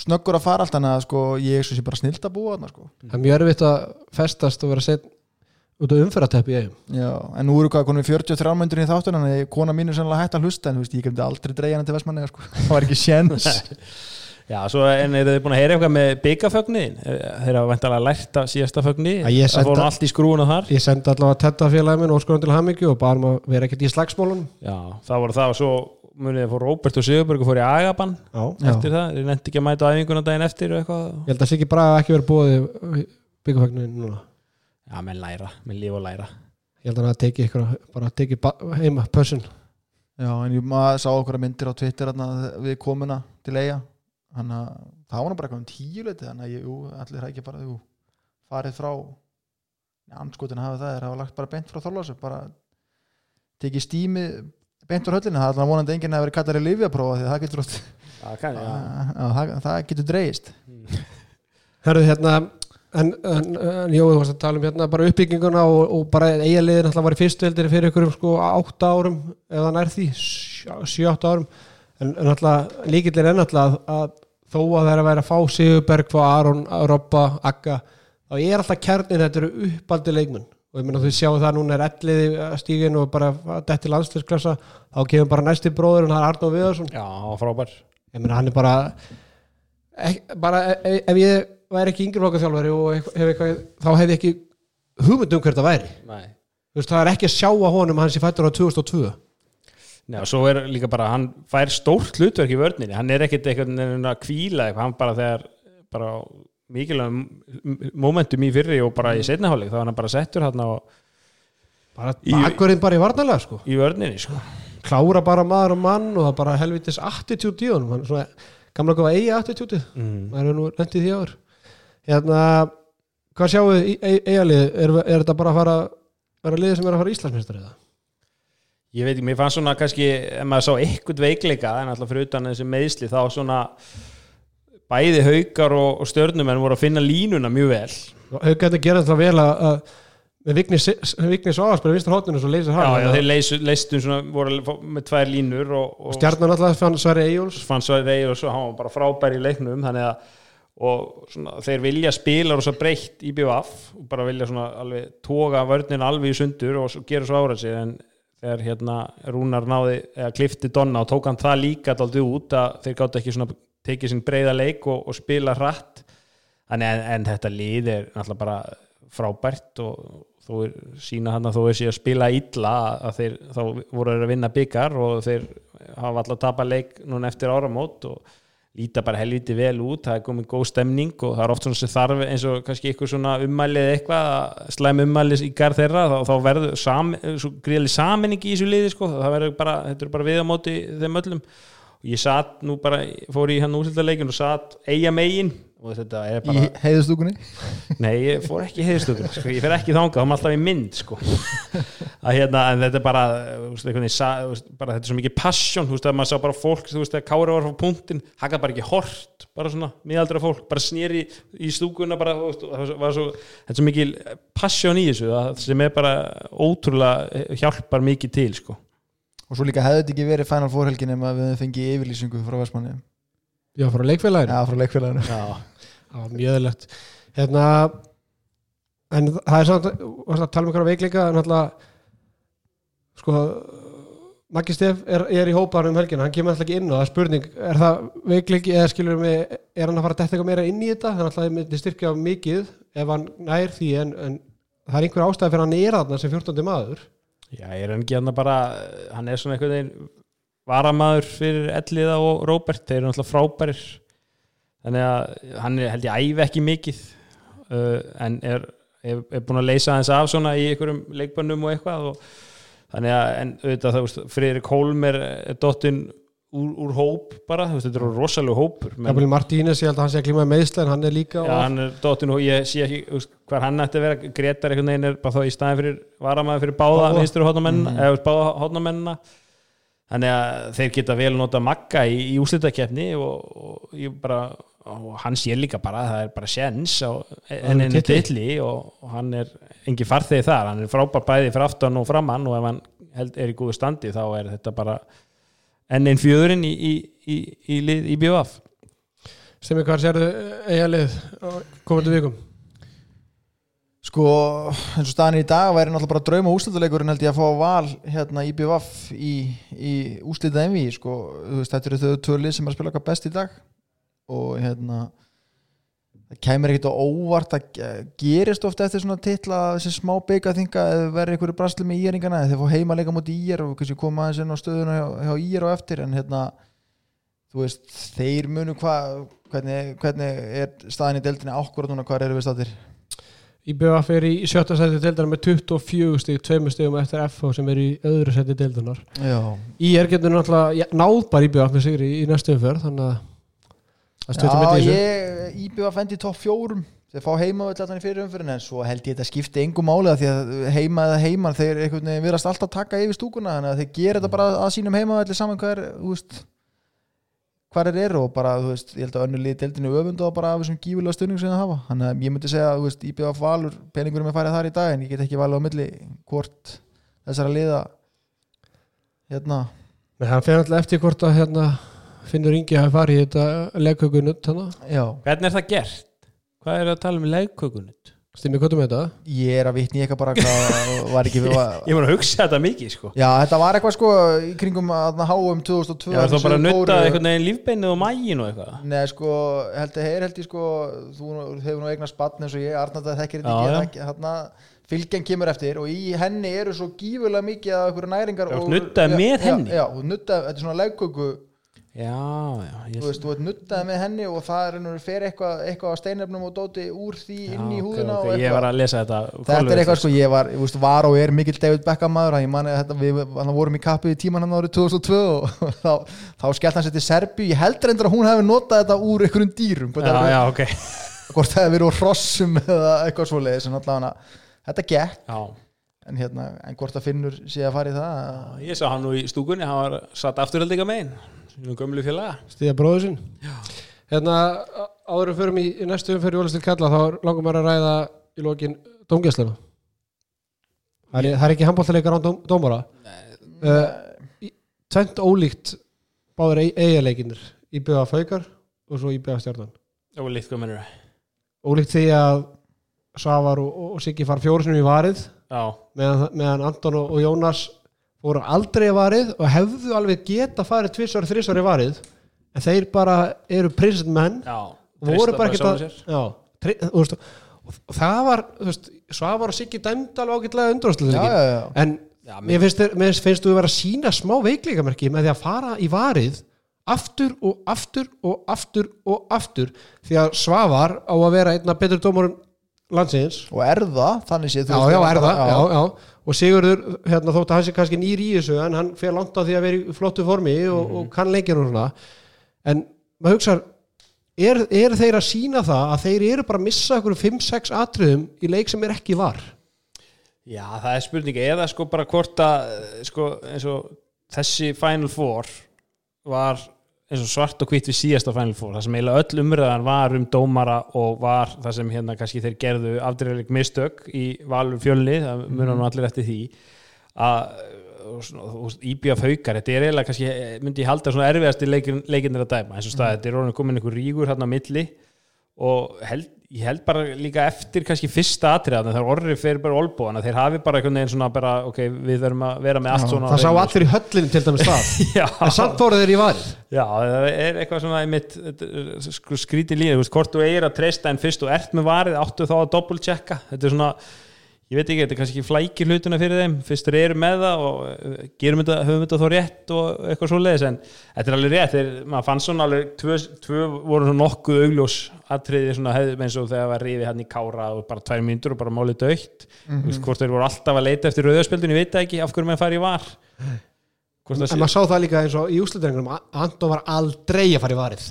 snöggur að fara allt þannig að sko, ég er svo sé bara snilt að búa þarna sko. það er mjög erfitt að festast og vera sett út á umferðateppi í eigum já, en nú eru hvað, konum við 43 myndur í þáttunum þannig að kona mín er sannlega hægt að hlusta en þú veist, ég kemdi aldrei dreigja hann til Vestmanni sko. <laughs> það var ekki séns <laughs> já, svo en eru þið búin að heyra eitthvað með byggafögnin þeir hafa væntalega lært af síðasta fögni Að það fór senda- nú allt í skrúuna þar. Ég sendi allavega að tetta félagið minn og skoðum til hamingju og bara um að vera ekkert í slagsmálunum. Já, það var það og svo munið fór Róbert og Sigurberg og fór í Agaban já, Já. eftir það, þið nefndi ekki að mæta á æfinguna daginn eftir og eitthvað. Ég held að Siggi Braga ekki verið búið byggafagnin núna. Já, menn læra, menn lífa og læra. Ég held að hann að teki ykkur bara teki heima pössun Já, en ég maður sá okkur myndir á Twitter þarna við komuna til eiga þannig að það var bara eitthvað um tíu leiti þannig að ég, jú, allir það ekki bara jú, farið frá anskotin hafa það, þeir hafa lagt bara beint frá Þorlásu bara tekið stími beint frá höllinu, það er alveg vonandi enginn að vera kallar í lifjaprófa því að það getur, oft, Já, kann, já. <laughs> að, það, það getur dreigist Herðu hérna en, en, en Jói, þú varst að tala um hérna bara uppbygginguna og, og bara eigaliðin alltaf var í fyrstu heldur fyrir ykkur sko átta árum eða nær því, árum en, en alltaf líkillir enn alltaf að, að þó að það er að vera að fá Sigurberg, fá Aron, Robba, Agga þá er alltaf kjarnin þetta eru uppaldi leikmenn. Og ég meina þú sjáu það núna er elliði stígin og bara detti landslisklassa þá kemur bara næsti bróður og það er Arnó Viðarsson. Já, frábær. Ég meina hann er bara ek, bara e- ef ég væri ekki yngri flokkaþjálfari og hef eitthvað, þá hef ég ekki hugmynd um hvert það væri. Nei. Þú veist, það er ekki að sjá að honum að hann sé fættur á 2002 Nei, og svo er líka bara, hann fær stórt hlutverk í vörninni, hann er ekkert eitthvað að kvíla eitthvað, hann bara þegar bara mikilvæg momentum í fyrri og bara í setnaháleik þá er hann bara settur hann á bara Í- bakverðin bara í varnalega sko. Í vörninni sko. klára bara maður og mann og það bara helvitis attitúd í honum. Hann er svona gamla góða eigi attitúdið mm. maður er nú lendið því áður hérna, hvað sjáu þið í eigalið, er, er þetta bara að fara vera liðið sem er að fara Íslandsmeistar eða? Ég veit ekki, mér fannst svona kannski ef maður sá eitthvað veikleika en alltaf fyrir utan þessi meðsli þá svona bæði haukar og, og stjörnumenn voru að finna línuna mjög vel. Hauka þetta gera þetta vel að, að Vigni, Vigni Svavars bara vinstur hóttinu svo leysir já, hann já, þeir leysu, leystum svona voru með tvær línur og, og stjarnan alltaf fann Sværi Eyjóls fann svo reyður og svo hann var bara frábær í leiknum þannig að og svona, þeir vilja spila rosa breytt í BVF og bara vilja svona alveg toga vörnin alveg í sundur og svo gera svo árað sig en þegar hérna Rúnar náði eða klifti Donna og tók hann það líka daldið út að þeir gátt ekki svona tekið sinn breyða leik og, og spila hratt. En, en þetta lið er náttúrulega bara frábært og þó er sína hann að þó er sér að spila illa að þeir þá voru að vinna byggar og þeir hafa alltaf tapað leik núna eftir áramót og líta bara helviti vel út, það er komið góð stemning og það er oft svona sem þarf eins og kannski eitthvað svona ummælið eitthvað slæm ummælið í garð þeirra þá, þá verður sam, svo gríðlega saminning í þessu liði sko, það verður bara, þetta er bara við á móti þeim öllum. Og ég satt nú bara, fór í hann úsildaleikinn og satt eiga megin og þetta er bara í heiðustúkunni Nei, ég fór ekki í heiðstökum sko. ég fer ekki þangað, þá er maður alltaf í mynd sko. að hérna, en þetta er bara, veginn, sa- veist, bara þetta er svo mikið passion, þú veist, að maður sá bara fólk þú veist, að Kári var frá punktin, haka bara ekki hort bara svona, miðaldra fólk, bara snýri í bara, veist, og það var svo þetta er svo mikið passion í þessu sem er bara ótrúlega hjálpar mikið til, sko og svo líka hefði þetta ekki verið Final Four helgin ef við fengið yfirlýsingu frá Vestmanni já, frá leikfélaginu? Já, frá leikfélaginu. Já, Já, mjög eðlilegt. Hérna en það er samt varst að tala um einhverja veikleika en alltaf sko Maggi Stef er, er í hópaðan um helgina hann kemur alltaf ekki inn og það er spurning er það veikleiki eða skilur við er hann að fara að detta eitthvað meira inn í þetta? Þannig að það myndi styrkja mikið ef hann nær því en, en það er einhver ástæði fyrir hann er þarna sem 14. maður. Já, er hann ekki hann bara hann er svona einhvern veginn varamaður fyrir Elliða og Róbert þeir eru náttúrulega frábærir. Þannig að hann er, held ég æfi ekki mikið uh, en er, er, er búin að leysa hans af svona í einhverjum leikbönnum og eitthvað og þannig að en auðvitað það veist, Friðrik Hólm er, er dottinn úr, úr hóp bara, veist, þetta er rosalega hópur Gabriel Martínez, ég held að hann sé að klíma meðsla en hann er líka Já, hann er dottinn og ég sé ekki veist, hvar hann ætti að vera, Gretar einhvern veginn er bara þá í staðin fyrir varamaður fyrir báða Báða. Þannig að þeir geta vel nota magga í, í úslitakeppni og, og ég bara og hann sér líka bara, það er bara sjens enn titli. titli og, og hann er engin farþegi þar. Hann er frábær bæði fyrir aftan og framann og ef hann held, er í góðu standi þá er þetta bara enn einn fjöðurinn í, í, í, í, lið- í BVF sem er hvað sérðu eiga lið á komandi vikum sko, eins og staðan í dag væri náttúrulega bara drauma úslitaleikurinn held ég að fá val hérna í BVF í, í úslita MV sko, veist, þetta eru þau tvölið sem er að spila okkar best í dag. Og hérna það kæmur ekkert á óvart að ge- gerist ofta eftir svona titla þessi smá byggja þinga eða verður einhverju brasli með íringana þeir fá heima leika múti ír og kannski koma aðeins inn á stöðuna hjá, hjá ír og eftir en hérna þú veist, þeir munu hvað hvernig, hvernig er staðan í deildinni ákvörð núna? Hvað eru við státtir IBF er í sjötta seti deildar með 24 stig, 2 stigum eftir FH sem er í öðru seti deildunar já, í er getur náttúrulega náð bara IBF með sigri í, í næstu umferð þannig að stöðum Já, með þessu. ég íbjöða fendi í topp fjórum. Þeir fá heima öll allan í fyrir umfyrin en svo held ég þetta skipti engum af því að heima eða heiman þeir viðrast alltaf taka yfir stúkuna þannig að þeir gera þetta bara að sínum heima allir saman hvað er, þú veist hvað er eru og bara, þú veist, ég held að önnu liði deildinu öfundu og bara af þessum gífulega stunning sem það hafa þannig að ég myndi segja, þú veist, íbjöða valur peningurum er farið þar í dag en ég get ekki valið á milli hvort þessara liða hérna Men hann fer alltaf eftir hvort að hérna, finnur Ingi hafi farið í þetta þannig já, Hvernig er það gert? Hvað er að tala um leikkökunut? Stimmi, hvað með þetta? ég er að vitni eitthvað bara hvað <laughs> var ekki var, Ég var að hugsa þetta mikið sko já þetta var eitthvað sko í kringum að HM 2002 Já, þá bara Suður nuttað Kóreu. einhvern veginn lífbeinið og mægin og eitthvað Nei sko, held ég heyr held ég sko þú hefur nú eignar spann eins og ég Arnald að þekkir þetta ekki þarna fylgjan kemur eftir og í henni eru svo gífulega mikið af einhverju næringar Já, og- nuddaði Já, með já, henni? Já, þú nuddaði, þetta er svona legköku Já, já þú veist, þú ert nuddaði með henni og það er einhverju fer eitthvað, eitthvað á steinefnum og dóti úr því inn í Já, ok, húðina ok, og Ég eitthvað var að lesa þetta Þetta er eitthvað sko, ég var, ég veist, var og er mikill David Beckham maður, ég mani að þetta, við vorum í kappi í tíman hann árið 2002 og <laughs> þá, þá skellt hann sér til Serbíu, ég held reyndar að hún hefði notað þetta úr einhverjum dýrum, Já, já, ok. <laughs> hvort það hefði verið úr hrossum eða eitthvað svoleiðis, en Já, hérna, en hvort það finnur sé að fara í það, ég sá hann nú í stúkunni hann var satt afturhaldinga megin Nú gömlu félaga. Stíða bróður sinn. Hérna, áður en förum í, í næstu umferð í Ólastil Kalla þá langum maður að ræða í lokin dómgæsluna. Það er, það er ekki handbóltaleikar án dóm, dómara. Uh, Tvent ólíkt báður eiginleikinir Íbjöða Faukar og svo Íbjöða Stjarnan. Og líkt hvað mennur Ólíkt því að Svavar og, og, Siggi fara fjóru sinum í varið. Já, meðan, meðan Anton og Jónas fóru aldrei í varið og hefðu alveg geta farið tvissar, þrissar í varið en þeir bara eru prinsinn menn já og voru bara sjálfum að já, tri, þú veist, og, og það var Svavar og Siggi dæmd alveg ágætlega já, en Já, mér finnst, þér- mér finnst þú vera að sína smá veikleikamerki með því að fara í varið aftur og aftur og aftur og aftur því að Svavar á að vera einna betur dómarum landsins. Og er það, þannig séð, þú já, já, er bara- já, já og Sigurður, hérna, þótt að hann sé kannski nýr í þessu en hann fer langt á því að vera í flottu formi og, og kann leikir og svona. En maður hugsa er, er þeir að sína það að þeir eru bara að missa okkur 5-6 atriðum í leik sem er ekki var? Já, það er spurning. Eða sko bara hvort að sko eins og þessi Final Four var eins og svart og hvitt við síðasta Final Four það sem eiginlega öll umröðan var um dómara og var það sem hérna kannski þeir gerðu afdreifileg mistök í valur fjölni, það munar nú allir eftir því að íbjöf haukar, þetta er eiginlega kannski myndi ég halda svona erfiðasti leikin, leikinnir að dæma eins og stað, þetta er orðin komin einhver rígur hérna á milli og held, ég held bara líka eftir kannski fyrsta atriðan þegar orðið fyrir bara olbúana þeir hafi bara einhvern veginn svona bara ok, við þurfum að vera með allt Já, svona það sá allir í höllinu til dæmis það <laughs> en samt fóru þeir í varið já, það er eitthvað svona er skrítið lína, þú veist, hvort þú eigir að treysta en fyrst þú ert með varið, áttu þá að doppelchecka þetta er svona, ég veit ekki, þetta er kannski flækir hlutina fyrir þeim, fyrst þeir eru með það og eh, gerum þetta, höfum þetta þó rétt og eitthvað svo leiðis, en þetta er alveg rétt. Þeir, maður fann svona alveg, tvö, tvö voru nokkuð augljós atriði svona hefðum eins og þegar var rífið hann í kára og bara tvær mínútur og bara málið dögt mm veist, hvort þeir voru alltaf að leita eftir rauðarspjöldun ég veit það ekki, af hverju maður fari í var. Það en maður sá það líka eins og í úslutengunum Anton var aldrei að fara í varið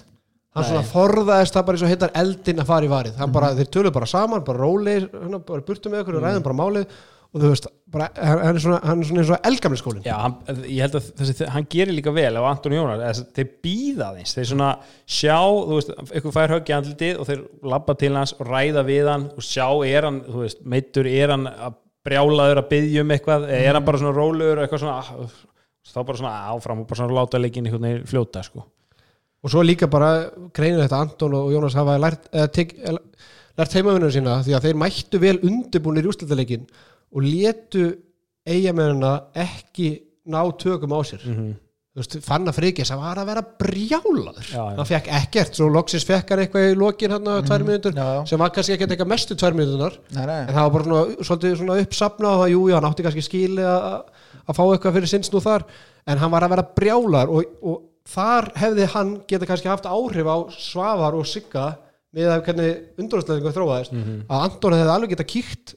hann svona forðaðist það bara eins og hittar eldin að fara í varið. Hann bara, þeir töluðu bara saman, bara róli hérna, bara burtu með okkur og ræðum bara málið. Og þú veist, bara, hann er svona, hann er svona eins og elgamli skólin Já, hann, ég held að þessi, hann gerir líka vel á Anton Jónar, þeir býða þeins þeir svona sjá, þú veist eitthvað fær högg í andlitið og þeir labba til hans og ræða við hann og sjá er hann þú veist, meittur, er hann að brjálaður að byggja um eitthvað, er hann bara svona rólegur og eitthvað svona ah, þá bara svona áfram og bara svona láta leikin veginn fljóta sko. Og svo líka bara greinir þetta Anton og Jónas hafa lært, eða, lært heimavinnur sína því að þeir mættu vel undirbúinir í úrslitaleikin og letu eigamennina ekki ná tökum á sér mm þú veist, fann að frikis að var að vera brjálaður Já, já. hann fekk ekkert, svo loksins fekk hann eitthvað í lokin hann á tvær mínútur já, já. sem var kannski ekkert eitthvað mestu tvær nei. en það var bara svona, svolítið svona uppsapna og jú, hann átti kannski skili að fá eitthvað fyrir sinns nú þar en hann var að vera brjálar og, og þar hefði hann geta kannski haft áhrif á Svavar og Sigga með að hvernig undrúðsleðingu þróaðist. Að Anton hefði alveg geta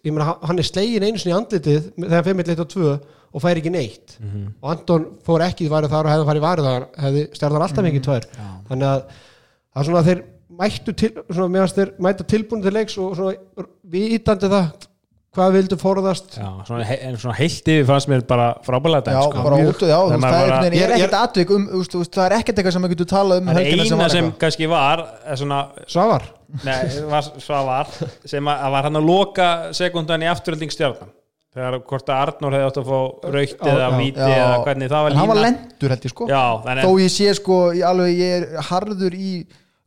ég meina, hann er slegin einu sinni í andlitið þegar 5-1 og 2 og fær ekki neitt. Og Anton fór ekki í varið þar og hefði farið í varið þar hefði stjarnar alltaf mikið tvær. Þannig að það er svona að þeir mættu til, svona meðan þeir mæta tilbúin til leiks og svona vitandi það hvað vildu forðast? Já, svona, he, en svona heilt yfir fannst mér bara frábælega Já, dæmt, sko. bara út og já, það er, bara- er ég- ekkert atvik um, þú veist, þú veist, það er ekkert eitthvað sem maður getur talað um Það er eina var sem eitthvað. kannski var er svona, Svavar, nei, var, svavar sem að, að var hann að loka sekundan í afturölding stjarnan þegar hvort að Arnór hefði átt að fá raukt Já, eða já, víti Já, eða hvernig það var en hann var lína lendur held ég sko. Já, ég sé sko, ég, alveg ég er harður í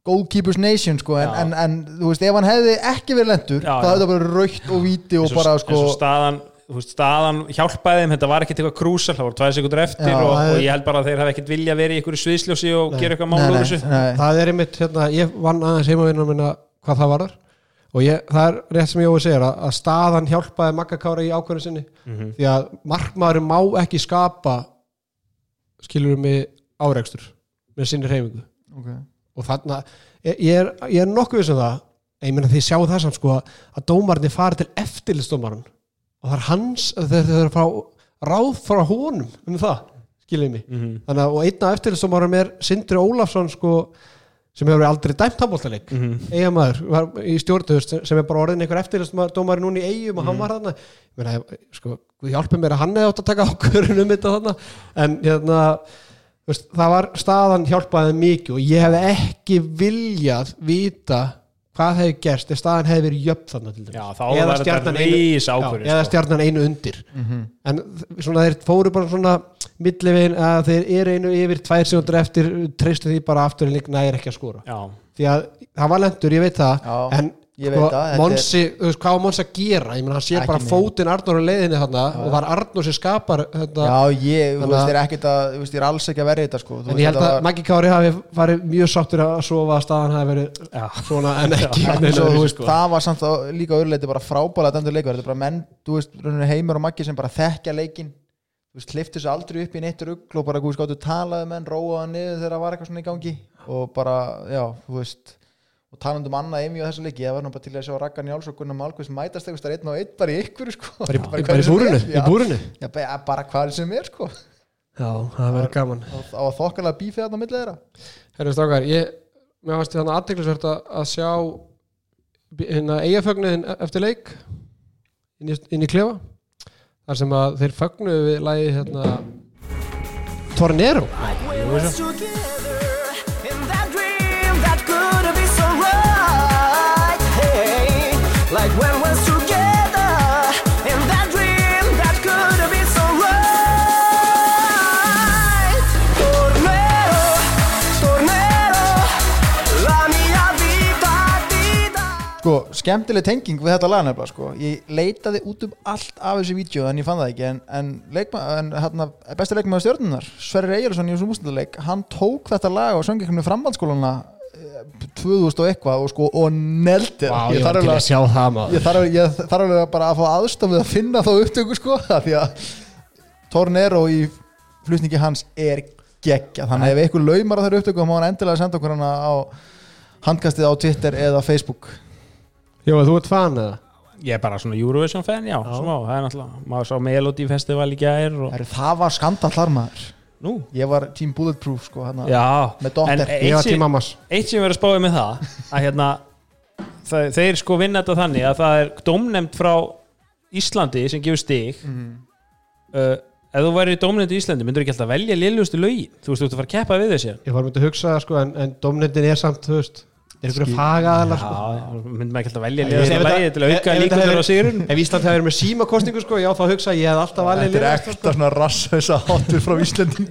goalkeepers nation sko en, en, en þú veist ef hann hefði ekki verið lendur Já, þá já. hefði það bara raukt og víti og og, bara sko eins og staðan þú veist, staðan hjálpaði þeim, þetta var ekkert eitthvað krúsal það voru tvæði sekundur eftir Já, og, það er- og ég held bara að þeir hafi ekkert vilja verið í ykkur sviðsljósi og gera eitthvað mál nei, úr nei, þessu. nei. það er einmitt, hérna, ég vann aðeins heimavinnum minna hvað það varðar. Og ég, það er rétt sem Jói segir að, að staðan hjálpaði Magga Kára í ákvörðu sinni. Mhm. því að markmaðurinn má ekki skapa skilur og þarna, ég, ég, er, ég er nokkuð vissum það, ég meina því sjáu það samt sko að dómarni fari til eftirlistómaran og það er hans þeir þeir eru frá ráð frá honum um það, skiljið mig. Mhm. þannig að og einn af eftirlistómarum er Sindri Ólafsson sko sem hefur aldrei dæmt handbóltaleik mm Mhm. eigamæður var í stjórntöðust sem er bara orðin einhver eftirlistómari núna í eigum og hann var þarna. Ég meina, sko, Guð hjálpi mér að hann hefði átt að taka ákvörðun um þetta þarna. En hérna veist, það var staðan hjálpaði mikið og ég hefði ekki viljað vita hvað hefði gerst ef staðan hefði verið jöfn þarna til dæmis. Já, þá Eða stjarnan einu- rís Já, eða sko. stjarnan einu undir. Mhm. en svona þeir fóru bara svona millivegin að þeir eru einu yfir tvær sekundur eftir treystu því bara aftur en líka nægir ekki að skora. Já, því að það var lendur, ég veit það Já, en sko, þetta Monsi, þú veist, hvað var Monsi að gera? Ég meina hann sé bara fótinn Arnór á leiðinni þarna og það er Arnór sem skapar þetta, Já, ég, þú veist, að- er ekkert að, þú veist, er alls ekki að verja þetta sko. Þú en ég held þetta að var- Maggi Kári hafi farið mjög sáttur að sofa að staðan hafi verið já, svona en <laughs> ekki Já, neina svo, öðruvísi, veist, sko. það var samt á, líka öðruleiti bara frábæla dæmdur leikar, þetta er bara menn, þú veist, heimur og maggi sem bara þekkja leikin þú veist, hliftu þessu aldrei upp í neitt rugg og bara, þú veist, og bara, já, þú veist og talandi um annað emi og þessu leiki, ég var nú bara til að sjá Ragnar Njáls og Gunnar Malkvist mætast eitthvað einn og einn bara í ykkur, sko. Bara í, Bara bara í er, í já. búrinu. Já, bara, bara hvað sem er, sko. Já, það verður gaman. á að þokkalega bífið þarna á milli þeirra. Herru strákar, ég mér fannst þannig aðteklisvert að, að sjá hérna eigafögnuðin eftir leik inn í, inn í klefa þar sem að þeir fögnuðu við lagi hérna Tornero. We Sko, skemmtileg tenging við þetta lag nefnilega sko. Ég leitaði út um allt af þessu vídeo en ég fann það ekki en, en, leikma, en hérna, besti leikmaður stjórnunar Sverrir Eyjarsson í þessum úrslutaleik hann tók þetta lag og söngi hvernig framhaldsskólana eh, 2000 og eitthvað og, sko, og neldi Vá, ég, þarf alveg að sjá það maður. ég þarf alveg- ég þarf alveg bara að fá aðstofið að finna þá upptöku sko <laughs> því að Tornero í flutningi hans er geggja þannig að ef einhver laumar á þeirra upptöku þá má hann endilega senda okkur hana á handkastið á Twitter eða Facebook Jó, þú ert fan eða? ég er bara svona Eurovision fan, já, smá það er náttúrulega, maður sá Melody Festival í gær og, Heru, það var skandallar maður nú, ég var Team Bulletproof sko hana. já Með. En Ég eitt sem- eitt sem ég verið að spáði með það að hérna það, þeir sko vinna þetta þannig að það er dómnefnd frá Íslandi sem gefur stig Mhm. uh, ef þú væri dómnefnd í Íslandi myndur ekki alltaf velja liðlustu lögin þú veist, þú ert að fara að keppa við þessi Ég var myndið að hugsa það sko en, en domnefndin er samt, þú veist er ykkur fagaðalar sko? já, myndum ekki alltaf velja Ef liðlustu þetta- lögin til að auka líkundur á sigurinn Ef Ísland hefur verið með símakostningu sko, já þá hugsa ég hef alltaf valið þetta er liðast ekta svona rassauðsa hátur frá Íslanding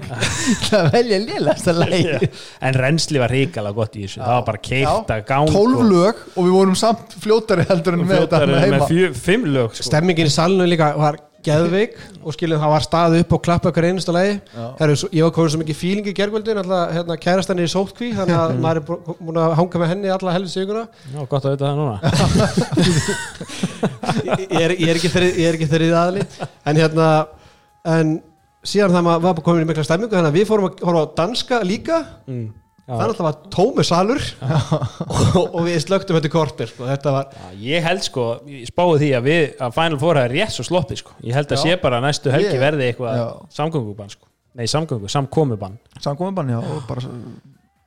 það <laughs> velja lélægsta lægi en reynsli var ríkala gott í þessu. Það var bara keitt að ganga 12 lög og við vorum samt fljótari heldur en með þetta fljótar með með heima. fimm lög sko. Stemmingin í salinu líka var geðveik og skilum það var staðið upp og klappa ykkur einustu lagi. Heru, ég var komin svo mikið fíling í gergvöldin alltaf hérna, kærastan er í sótkví þannig að maður er bú- búin að hanga með henni alla helvins ykkurna já, gott að vita það núna. Ég, er, ég er ekki er ekki þeirrið aðli en hérna en síðan það maður var komin í mikla stemmingu þannig að við fórum að horfa á danska líka. Mm. Já. þannig að það var tómi salur. Og, og við slögtum þetta kortir sko. þetta var Já, ég held sko, ég spáði því að við að Final Four hafi rétt svo sloppið sko. Ég held að Já. sé bara að næstu helgi Ég- verði eitthvað samgöngubann sko. Nei samgöngu, samkomubann. Samkominbann já og bara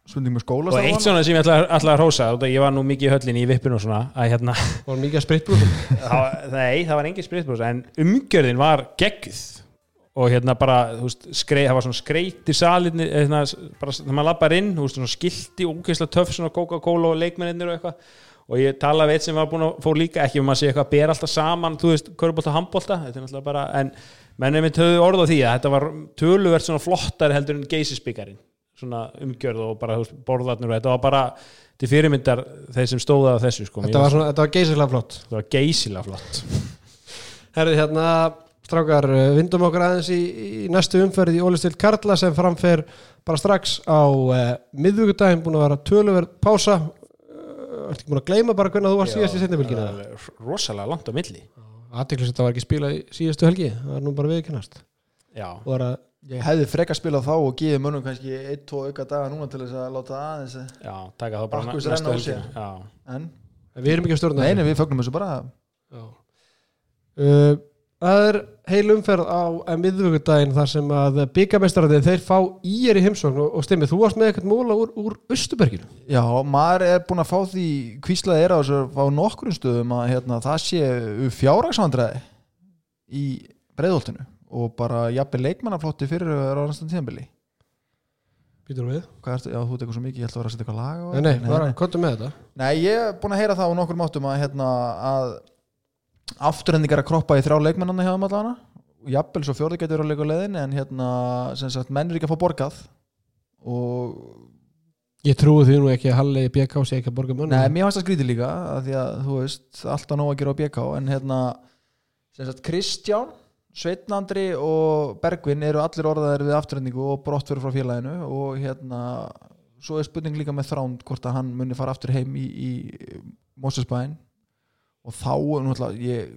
svunding með skóla og eitt svona sem ég ætla, ætla að af ég var nú mikið í höllinni í vippinu og svona að hérna, var mikið að spritbrúsum <laughs> það, var- nei það var engin spritbrús en umgjörðin var geggjuð og hérna bara, veist, skrei, það var svona skreiti salinni, hérna, bara þegar maður lappar inn, veist, svona skilti og úkvæslega töff, svona Coca-Cola og leikmennir og eitthvað. Og ég talaði við eitt sem var búin að fór líka ekki um að sé eitthvað að bera alltaf saman þú veist, körbólta, handbólta, þetta er náttúrulega bara en mennum við töðu orð á því að þetta var töluvert svona flottari heldur en geysisbyggarinn svona umgjörð og bara veist, borðarnir og þetta var bara til fyrirmyndar þeir sem stóða á þessu sko. Þetta var, fannst- svona, þetta var geysilega flott. Þetta var geysilega flott. Herði hérna, strákar, uh, vindum okkur aðeins í, í næstu umferð í Ólistild Karla sem framfer bara strax á uh, miðvíkudaginn, búin að vera töluverð pása uh, Ertu ekki búin að gleyma bara hvernig þú varst síðast í setnibylgina? Það er rosalega langt á milli Aðteklis þetta var ekki spilað í síðastu helgi, það er nú bara viðkennast já, og var að, Ég hefði freka spilað þá og gefið mönnum kannski eitt, tvo auka daga núna til þess að láta aðeins já, taka það bara næstu renna á helgina. sér. já, en við erum ekki að stjórna nei, nei, við fögnum þessu bara Já. Uh, Það er heil umferð á miðvíkudaginn þar sem að byggamestarandi þeir fá í er í heimsókn og, og stimmið, þú varst með eitthvað móla úr, úr Östuberginu Já, maður er búin að fá því kvíslað er á nokkrum stöðum að hérna, það sé fjárhagsvandræði í breiðoltinu og bara jafnir leikmannaflotti fyrir að vera á næstum tíðanbili Býtur við? Hvað ertu, já þú eitthvað svo mikið, ég ætla að vera að setja eitthvað lag á Nei, nei, þetta. bara kontum með þetta Nei, ég er búin að heyra það á nokkrum áttum að, hérna, að afturhendingar að kroppa í þrjá leikmennanna hjá þeim allana jafnvel svo fjórði getur að leika á leiðin en hérna, sem sagt, menn er ekki að fá borgað. Og Ég trúi því nú ekki að Halli BK sé ekki að borga mönn Nei, mér fannst það skrítið líka að því að þú veist, alltaf nóg að gera á BK en hérna, sem sagt Kristján, Sveitnandri og Bergvin eru allir orðaðir við afturhendingu og brottfyrir frá félaginu. Og hérna, svo er spurning líka með þránd hvort að hann muni fara aftur heim í, í Mósesbæinn og þá, ég,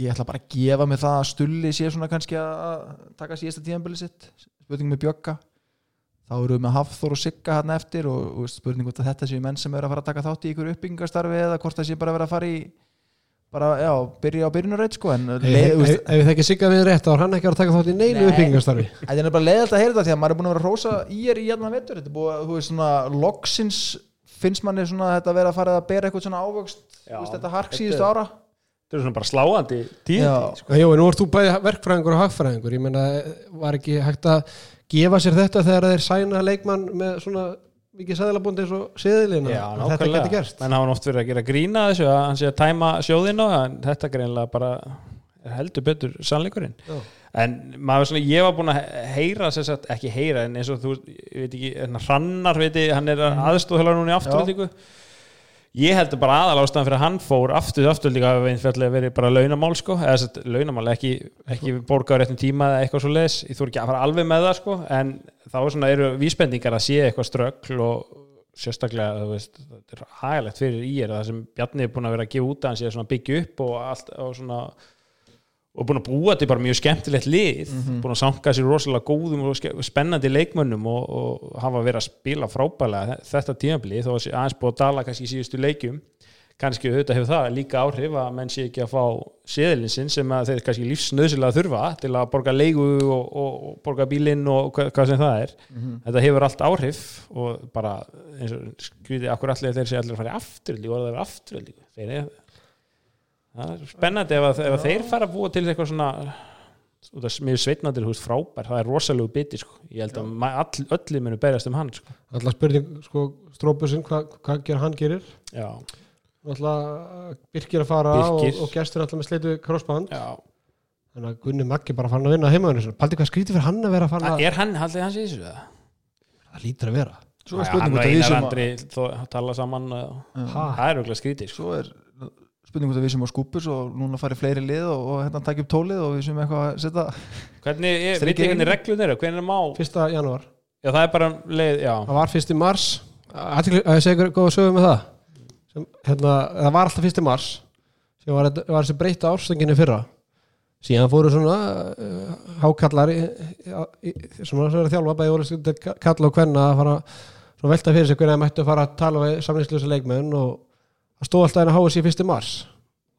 ég ætla bara að gefa mig það að Stulli sé svona kannski að taka síðasta tíðanbili sitt. Spurning með Bjögga. Þá eru við með Hafþór og Sigga hann eftir og, og spurning hvort að þetta séu menn sem eru að fara að taka þátt í ykkur uppbyggingastarfi eða hvort það sé bara að vera að fara í bara, já, byrja á byrjunarreit sko en Ef leið, ef- ef við þekki sigga við rétt þá er hann ekki að taka þátt í neinu Nei. uppbyggingastarfi þetta er bara leiðalt að heyra þetta því að maður er búin að vera að finnst manni svona þetta vera að fara að bera eitthvað svona ávöxt, Já, veist, þetta hark síðustu ára þetta er svona bara sláandi Já. sko. Jó, nú ert þú bæði verkfræðingur og hagfræðingur ég meina, var ekki hægt að gefa sér þetta þegar þeir sæna leikmann með svona mikið sæðlabundi eins og seðilina Já, þetta geti gerst menn hafa oft verið að gera grína þessu að hann sé að tæma sjóðina en þetta greinlega bara heldur betur sannleikurinn Já. En maður svona, ég var búin að heyra sagt, ekki heyra en eins og þú veit ekki, hérna hrannar veit ég, hann er Mhm. aðstóðhjólar núna í afturöldingu ég heldur bara aðal ástæðan fyrir að hann fór aftur afturöldingu að verið bara launamál sko, eða sett, launamál ekki, ekki borga á réttum tíma eða eitthvað svo leis ég þú ekki að fara alveg með það sko en þá er svona, eru vísbendingar að sé eitthvað ströggl og sérstaklega þú veist, þetta er hægilegt fyrir í er það sem Bjarni er búin að vera að gefa út að hann sé svona byggja upp og allt og svona og búin að búa til bara mjög skemmtilegt lið búin að sanka sér rosalega góðum og spennandi leikmönnum og, og hafa verið að spila frábælega þetta tímabli þó að aðeins búið að dala kannski í síðustu leikjum. Kannski auðvitað hefur það líka áhrif að menn sé ekki að fá seðilinsinn sem að þeir kannski lífsnöðsilega þurfa til að borga leigu og, og, og borga bílinn og hva, hvað sem það er. Þetta hefur allt áhrif og bara eins og skrítið akkur allir þeir sé allir að fara í afturöldi og það er er það er spennandi ef, að, ef að þeir fara að búa til eitthvað svona út af mjög sveitnandir hús frábær það er rosalegu biti sko. ég held að öllu munu berjast um hann sko. Alltaf spurning, sko, strópusinn hvað hva ger hann gerir já, Alltaf Birkir að fara Birkir. og, og gestur alltaf með sleitu crossband já. þannig að Gunni Maggi bara fann að vinna heimaðinu Paldi hvað skrítið fyrir hann að vera að fann að er hann, haldið hans í þessu það? það lítur að vera svo er Já, spurning hann og hvort að við einar sem að- andri þó- tala saman uh, ha, það er auðvitað skrítið sko. svo er spurning hvort að við sem á skúpus og núna farið fleiri lið og, og hérna takja upp tólið og við sem eitthvað að setja hvernig, er, Strikið veit ég hvernig reglun eru? Hvernig má, fyrsta janúar. Já það er bara leið, já, það var fyrsti mars. Athygli- að ég ykkur góða sögum með það. Sem, hérna, það var alltaf fyrsti mars. Sem var, þetta- var þessi breyta árstönginu fyrra. Síðan fóru svona uh, hákallar í, í, í, svona sem er að þjálfa bæði kalla og kvenna að fara svona velta fyrir sig hvernig það mættu að fara að tala við samlýslusa leikmenn og það stóð alltaf að HSI fyrsti mars.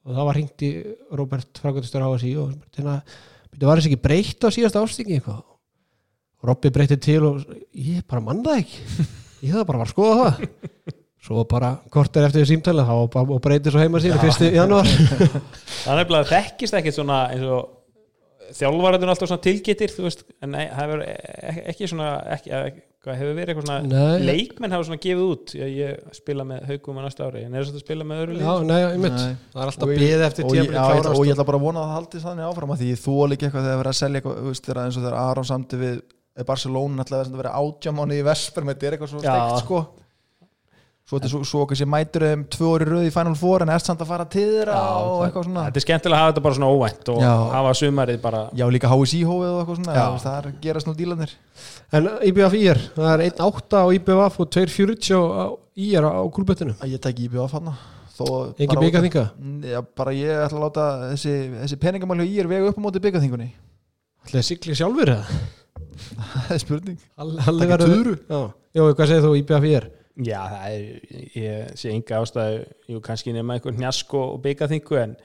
Og það var hringt í Robert Frankundistur HSI og hérna, það var þessi ekki breytt á síðasta árstingi eitthvað? Og Robby breytti til og ég bara mann það ekki. Ég það bara var að skoða það. Svo bara kortir eftir því símtæli og, breytir svo heima síðan fyrsti janúar. Það er nefnilega þekkist ekkit svona eins og þjálfvarðin alltaf svona tilgittir þú veist, en nei, það hefur e- ekki svona ekki, ekki, hvað hefur verið eitthvað svona Nei. leikmenn hafa svona gefið út? Ég, ég spila með haugum á næsta ári. En er þetta að spila með öðru já, lið nei, ég mynd það er alltaf Og beðið eftir og, já, ég, ætla- klárast og ég ætla bara að vona að það haldi þannig áfram að því þú líka eitthvað þegar verið að selja eitthvað þú veist, þegar eins og þegar Aron samti við Barcelona alltaf að vera átjámáni í Vesper með þetta er eitthvað svo Já. steikt sko svo, þetta er svo, svo kannski mætur þeim tvö orði röð í Final Four en erst samt að fara til þeirra og það- eitthvað svona. Þetta er skemmtilega að hafa þetta bara svona óvænt og Já. hafa sumarið bara já líka HSI hófið og eitthvað svona Já. já. það er að gerast nú dílanir En IBF IR, það er 1.8 á IBF og 2.40 á IR á gúlbettinu að ég tek IBF hann þó Engi byggaþinga Já, bara ég ætla að láta þessi, þessi peningamál hjá í er vega upp á móti byggaþingunni Ætlaði að sigli sjálfur eða? <laughs> það er spurning. Halli Já, er, ég sé enga ástæðu jú, kannski nema einhvern njask og, byggaþingu en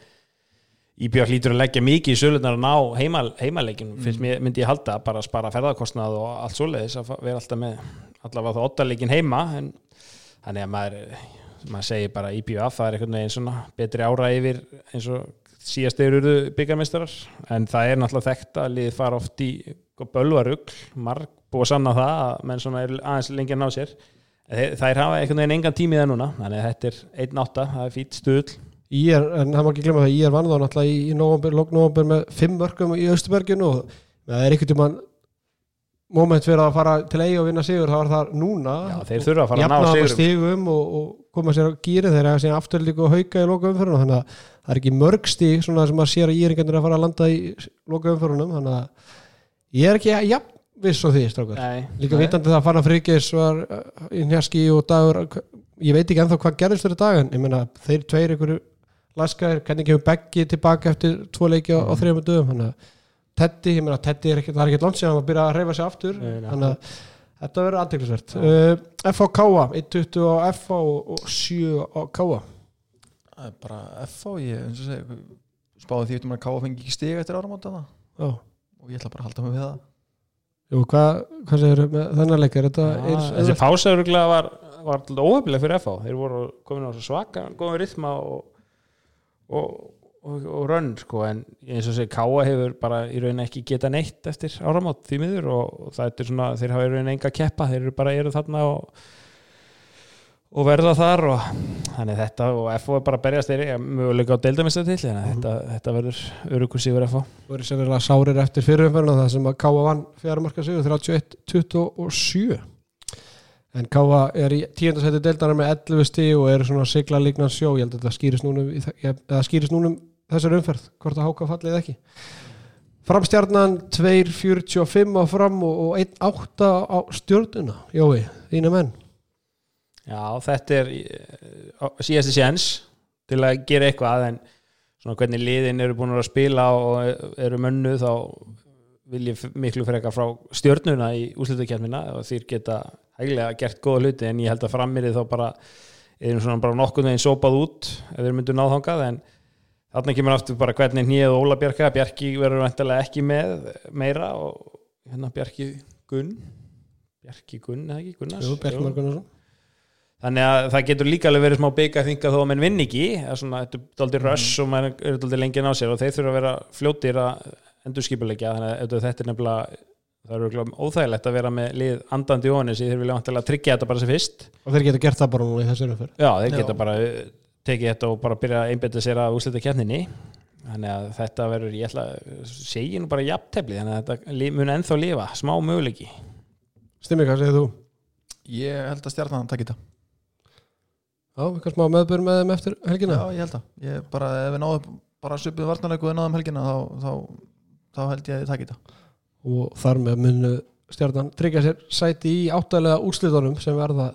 Íbjörg lítur að leggja mikið í sölunar að ná heimal, heimaleikin fyrst mér, myndi ég halda bara að spara ferðarkostnað og allt svoleiðis að vera alltaf með allavega þá ottaleikin heima en þannig að maður, maður segir bara IBF það er einhvern veginn svona betri ára yfir eins og síðast þeir eru byggameistarar en það er náttúrulega þekkt að liðið fara oft í bölvarugl, marg búið að sanna það að menn svona er aðeins lengi að ná sér Þeir, þær hafa einhvern veginn engan tími það núna þannig að þetta er 1.8, það er fýtt stuðl IR, en það má ekki glemma það IR vann þá náttúrulega í, í november, lók november með 5 mörgum í Östuberginu og það er einhvern tímann moment fyrir að fara til eigi og vinna sigur það var það núna Já, þeir þurfa að fara að ná það sigurum. stigum og, og koma sér á gýri þeir hafa síðan aftur líka og hauka í loka umförunum þannig að það er ekki mörg svona sem maður sér að íringarnir að fara að landa í loka umförunum þannig að ég er ekki jafn viss á því strákar. Nei, líka vitandi það að Fanna Frigis var uh, í Njaski og dagur ég veit ekki ennþá hvað gerðist fyrir dag en ég meina þeir tveir ykkur laskaðir, hvernig kemur Beggi tilbaka eftir tvo leiki á, á þrejum dögum? Þannig að Teddy, ég meina Teddy er ekki, það er ekki langt síðan að byrja að reyfa sig aftur. Nei, nei. þannig að þetta verður aðteglisvert uh, F á Káa, 1.20 á F á og 7 á Káa það er bara FH ég eins og segja spáði því að Káa fengi ekki stig eftir áramóta og ég ætla bara að halda mig við það Jú, hvað, hvað segir með þennan leik? Þetta Já, eins þessi pásauruglega var, var óhefnileg fyrir FH þeir voru komin á svaka góðum rytma og, og, og, og rönn sko. En eins og segi Káa hefur bara í raun ekki geta neitt eftir áramót því miður. Og það er svona þeir hafa í raun enga keppa. Þeir eru bara eru þarna og, og verða þar og þannig þetta og FH er bara að berjast þeir möguleika á deildamista til þannig að þetta, þetta verður örugur sigur FH voru sérlega sárir eftir fyrirumferðina það sem að Káa vann fjara marka sigur 31-27 en Káa er í tíundasæti deildana með 11 stíg og er svona sigla líknan sjó. Ég held að þetta skýrist núnum eða skýrist núnum þessar umferð hvort að háka fallið ekki. Framstjarnan 2.45 á fram og, og 1.8 á stjórnuna Jói, þína menn Já, þetta er uh, síðasti séns til að gera eitthvað en svona hvernig liðin eru búin að spila og eru mönnu þá vil ég miklu frekar frá stjörnuna í úslutakjarnina og þeir geta hæglega gert góða hluti en ég held að frammirið þá bara erum svona bara nokkurn veginn sópað út ef þeir myndu náð þangað en þarna kemur aftur bara hvernig hnýð Óla Bjarka Bjarki verður vantilega ekki með meira og hérna Bjarki Gunn Bjarki Gunn eða ekki Gunnars Jú, Bjarki Jú. Þannig að það getur líka alveg verið smá bygga þinga þó að menn vinn ekki það er svona, þetta er daldið röss og menn eru daldið lengi að ná sér og þeir þurfa að vera fljótir að endur skipulegja þannig að þetta er nefnilega það er örugglega óþægilegt að vera með lið andandi í ónis þeir vilja vantilega tryggja þetta bara sem fyrst. Og þeir geta gert það bara núna í þessari umferð. Já, þeir Já. geta bara uh, tekið þetta og bara byrja að einbetta sér að úslita kjarninni þannig að þetta verður, ég ætla að segja nú bara jafntefli þannig að þetta mun ennþá lifa, smá möguleiki. Stimmi, hvað segir þú? ég held að stjarnan takk í þetta Já, eitthvað smá meðbör með þeim eftir helgina. Já ég held að ég bara ef við náðum bara svipið varnarleiku og við náðum helgina þá, þá, þá held ég að ég takk í þetta. Og þar með munu stjarnan tryggja sér sæti í áttalega úrslitunum sem verða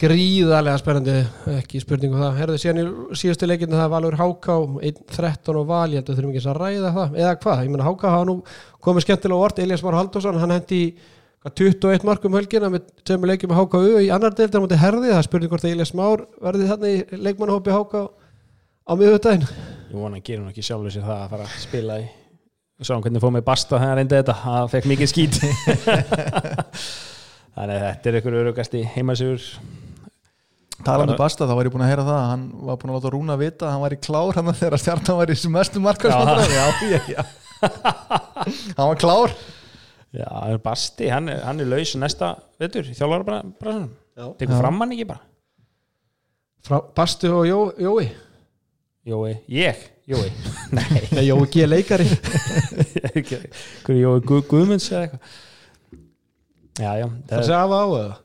gríðarlega spennandi. Ekki spurningu það, herðu síðan í síðustu leikinu það Valur Háká 1-13 og Val, ég held að þurfum ekki að ræða það. Eða hvað, ég meina Háká hafa nú komið skemmtilega orð, Elias Már Halldórsson, hann hendi í 21 markum helgina með tveimur leikjum með HKU í annar deildar mútið herði, það er spurning hvort að Elias Már verði þarna í leikmannhópi Háká á miðvöldaginn Ég vona að gera hún ekki sjálfur sér það að fara að spila í og sá hann hvernig fóð með Basta þegar hann reyndi þetta. Það fekk mikið skít <laughs> þannig að þetta er ykkur örugasti heimasigur talandi Bara- um Basta þá var ég búin að heyra það hann var búin að láta Rúna vita að hann var í klár hann þegar stjarnan var í mestu markarsvandræði já, já, já. Hann var klár Já, Basti, hann er, hann er laus næsta vetur, þjálfara bara, bara svona Já. tekur fram hann ekki bara? Frá Bastu og Jó, Jói? Jói, ég, Jói. <laughs> Nei, Nei, Jói G. leikari. <laughs> Hverju Jói Guð, Guðmunds eða eitthvað? Já, já, Það það, sé af á eða?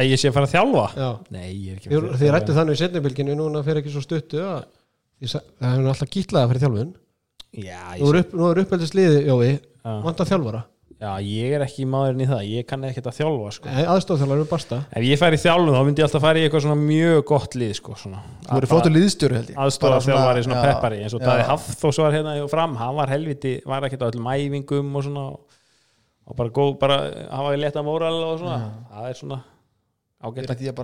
Að ég sé að fara að þjálfa? Já. Nei, ég er ekki Þið, þið rættu þannig í setnibilginu núna fyrir ekki svo stuttu að það hefur nú alltaf gítlaða fyrir þjálfun. Já, ég, er, upp, nú er uppeldist liði, Jói, vant að þjálfara já, ég er ekki maðurinn í það ég kann ekkert að þjálfa sko. aðstofþjálfar er basta ef ég færi í þjálfun þá myndi ég alltaf fara í eitthvað svona mjög gott lið sko. Þú verður flottur liðstjóri held ég aðstofa Bara svona- já, peppari eins og já. Daði Hafþós var hérna hjá fram hann var helviti, var ekkert á öllum æfingum og svona og bara góð, bara hafa leta móral og svona það er svona ágætt er ekki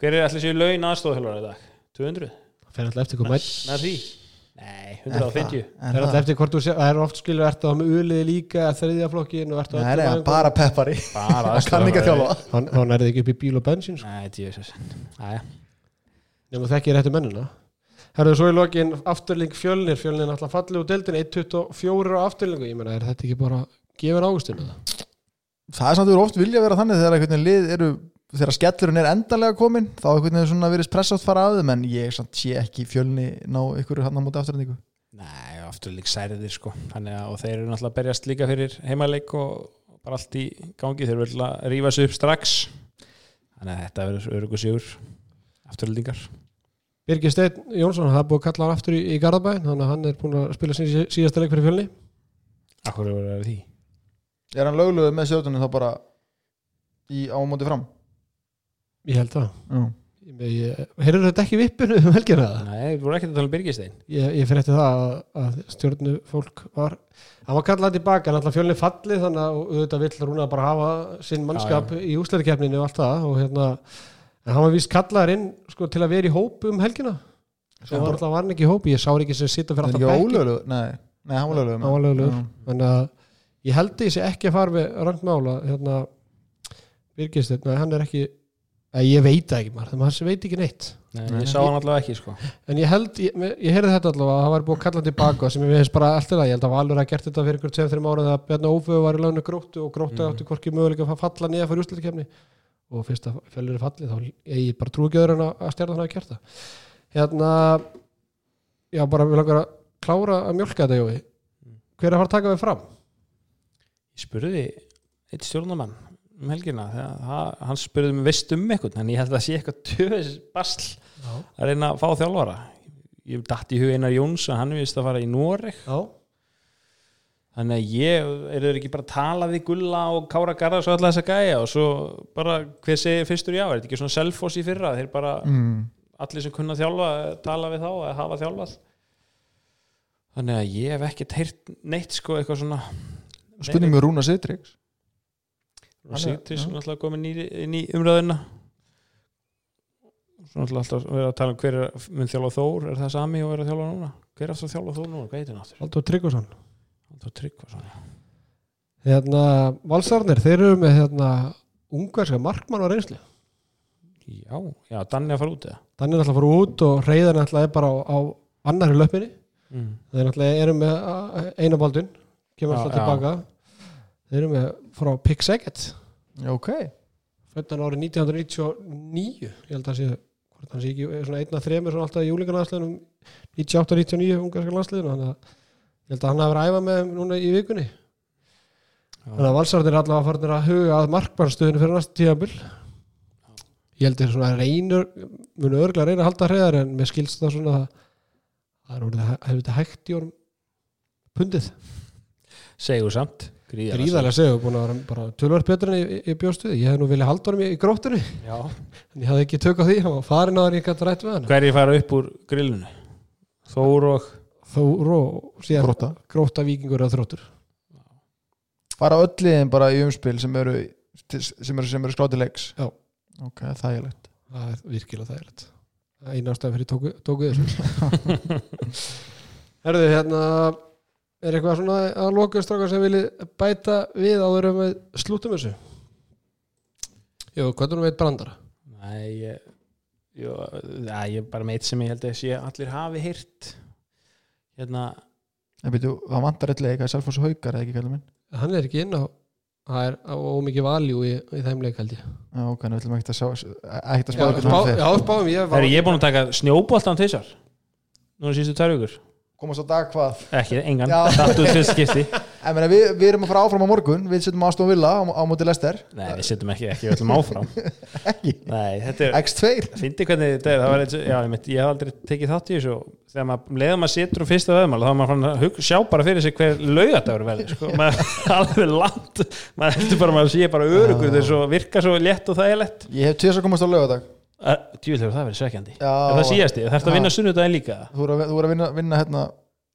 hver er allir sér laun aðstofþjálfari í dag? 200? Það fer alltaf eftir Nei, 150 Er Það. Er alltaf eftir hvort þú sé, það er oft skilur ertu að hafa með uliði líka þriðja flokkin og ertu Nei, að nei, öllum bara peppari. Bara Það kann ekki að þjálfa. Hann, þá nærði ekki upp í bíl og bensín sko. Nei, djöfis Æja, nema þekki réttu mennina. Herðu svo í lokin afturling fjölnir. Fjölnir er alltaf fallið úr deildin 1.24 á afturlingu, ég meina er þetta ekki bara gefur águstinu það? Það er samt að þú oft vilja vera þannig þegar einhvern veginn lið eru þegar skellurinn er endanlega komin þá einhvern veginn svona verið pressast fara að þeim en ég samt sé ekki fjölni ná ykkur hann á móti afturhendingu nei, aftur lík særðir sko. Þannig að, og þeir eru náttúrulega að berjast líka fyrir heimaleik og bara allt í gangi. Þeir eru að rífa sig upp strax. Þannig að þetta verður örugu sigur afturlendingar Birgir Steinn Jónsson, það er búið að kalla hann aftur í, í Garðabæn þannig að hann er búin að spila sín síðasta leik fyrir fjölni. Akkur því? Er hann bara í á móti fram? Ég held það. Já. Heyrðu þetta ekki vippinu um helgina? Nei, þú voru ekkert að tala um Birgistein Ég, ég fyrir eftir það að, að stjórnu fólk var hann var kallað tilbaka, hann alltaf fjölni fallið þannig að auðvitað vill Rúna bara hafa sinn mannskap í úsleirikeppninu og allt það og hérna, en hann var víst kallaður inn sko, til að vera í hóp um helgina. Svo var alltaf var hann ekki í hópi, ég sá ekki sem sitta fyrir alltaf ekki ólögluðu? Nei, nei, hann var lögluðu hann var lögulegur þannig að ég held ég sé ekki að fara við rangmála hérna Birgistir, nei ég veit það ekki maður, hann veit ekki neitt. Nei, ég sá hann allavega ekki sko. En ég held, ég, ég heyrði þetta allavega að það var búið að kalla hann tilbaka sem ég veist bara alltaf ég held að Valur hafa gert þetta fyrir ykkur 2-3 ára þegar Bjarni Óföðu var í lánu gróttu og gróttu Mhm. átti hvorki möguleika að falla niður fyrir úrslutakefni og fyrst að fjölur er fallið þá ég bara trú ekki öðru en að stjarnan hafa gert það. Hérna já bara við langar að klára að mjölka þetta Jói. Hver er að fara að taka við fram? Ég spurði eitt stjórnumann um helgina þegar hann spurði mig veist um eitthvað en ég held að það sé eitthvað töðis basl Já, að reyna að fá þjálfara. Ég datt í hug Einar Jóns að hann vist að fara í Noreg. Þannig að ég, er þeir ekki bara að tala við Gulla og Kára Garðars og alla þessa gæja? Og svo bara hver segir fyrstur já, er þetta ekki svona selfoss í fyrra? Þeir bara, mm. allir sem kunna þjálfa tala við þá að hafa þjálfað. Þannig að ég hef ekkert heyrt neitt sko eitthvað svona. Spurning með Rúna Sittryggs og Sigtris er náttúrulega komin í, inn í umræðuna. Svo náttúrulega alltaf verið að tala um hver er mun þjálfa Þór, er það sami og er að þjálfa núna? Hver er aftur að þjálfa Þór núna, hvað heitir aftur? Haldur Tryggvason. Halldór Tryggvason. Hérna, Valsarnir, þeir eru með hérna ungarska markmann og reynsli já, já, Danni að fara út eða? Þannig er alltaf að fara út og reyðan alltaf er bara á, á annari löppinni mm. þeir náttúrulega eru með einabaldun kemur alltaf tilbaka. Þeir eru með frá Pick Saget Ok. Fættan árið 1999 ég held að sé hvort hann sé ekki eh, svona einn að þremur svona alltaf í júlingarlandsliðunum 98-99 ungarska landsliðinu þannig að ég held að hann hafi verið að æfa með núna í vikunni. Þannig að valsarðir er allavega farinir að huga að markmannstöðinu fyrir næsta tíðanbill ég held að svona reynur munu örgulega reyna að halda hreðar en með skilst það svona að það er hefur þetta hægt í orðum pundið. Segur samt gríðarlega segur búin að vera bara tölvart betur en ég, ég bjóst við ég hef nú viljað halda honum í, í gróttunni. <laughs> En ég hafði ekki tök á því hann var farin á það ég gæti rætt við hann. Hverjir fara upp úr grillinu? Þór og Þór og síðan Grótta. gróta vikingur eða þróttur. Fara öll liðin bara í umspil sem eru sem eru, sem eru skráti leiks? Já. Ok, þægilegt. Það er virkilega þægilegt. Það er eina ástæð fyrir tóku, tóku þessu. <laughs> Herðu, hérna er eitthvað svona að loka strákar sem vilji bæta við áður um við slútum þessu? Jú, hvað er nú veit brandara? Nei, ég, jú, ja, ég er bara meitt sem ég held að sé allir hafi heyrt. Hérna En byrju, það vantar öll leik að Selfoss og Haukar eða ekki kallum minn? Hann er ekki inn á það er ómikið valjú í, í þeim leik held ég. Já, ok, en við ætlum ekkert að sjá ekkert að spá já spáum ég er ég búin að taka snjóboltan tvisar Núna síðustu tvær vikur komast á dag hvað? Ekki, engan, þetta er fyrst skipti En við, við erum að fara áfram á morgun. Við setjum Aston Villa á, á móti Lester nei, við setjum ekki, ekki við ætlum áfram. <laughs> Ekki. Nei, þetta er, X2 fyndi hvernig þetta er það var eins, og- já, ég, mynd, ég hef aldrei tekið þátt í þessu. Þegar maður, leiðum maður situr um fyrsta veðmál þá er maður fann að sjá bara fyrir sig hver laugadagur verður, sko, <laughs> maður er alveg langt, maður heldur bara maður sé bara örugur þetta er svo, virka svo létt og þægilegt. Ég hef tvis á hefur það verið svekkjandi? Er það síðasti, það að vinna sunnudaginn líka? Þú voru að, þú voru að vinna, vinna hérna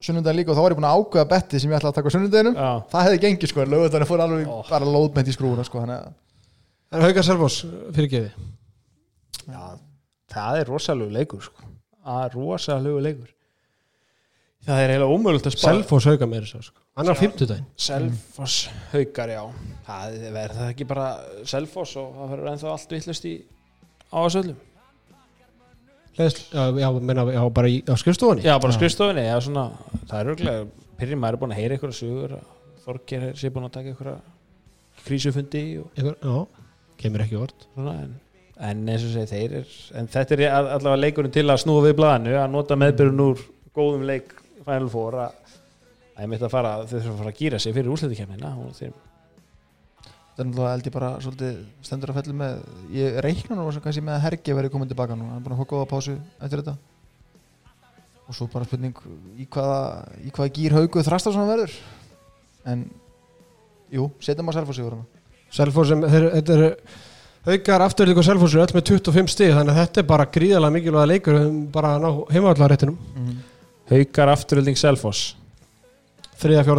sunnundaginn líka og þá var ég búin að ákveða betti sem ég ætla að taka á sunnudaginum það hefði gengið sko, lögadaginn fór alveg Ó. bara lóðmænt í skrúuna sko, þannig að En Haukar Selfoss fyrirgeði já, það er rosalegu leikur sko. það er rosalegu leikur. Það er eiginlega ómögulegt að spara Selfoss Haukar meira svo sko. Annar fimmtudaginn. Selfoss haukar, já. Það verður það ekki bara Selfoss og það verður ennþá allt vittlust í á þessu öllum já, menna, já, bara í, á skrifstofunni? Já, bara skrifstofinni, já, svona, það er örglega, Pyrri maður er búin að heyra ykkur að Þorger sé búin að taka ykkur krísufundi og Já, kemur ekki orð svona, en, en eins og segi, þeir er, en þetta er all- allavega leikurinn til að snúa við blaðinu, að nota meðbyrjun úr góðum leik Final Four að að ég mitt að fara, þeir þurfa að fara að gýra sig fyrir úrslitikefnina og þeir, er náttúrulega held ég bara svolítið stendur að fellu með ég reikna nú kannski með að Hergi verið komin tilbaka nú hann er búin að fá góða pásu eftir þetta. Og svo bara spurning í hvaða, í hvaða gýr haugu þrastar svona verður. En jú, setjum að selfa sig úr hana Selfoss sem, þeir, þetta er Haukar afturlík og Selfoss eru öll með 25 stig þannig að þetta er bara gríðalega mikilvæga leikur. Bara að ná heimavallarréttinum. Selfoss.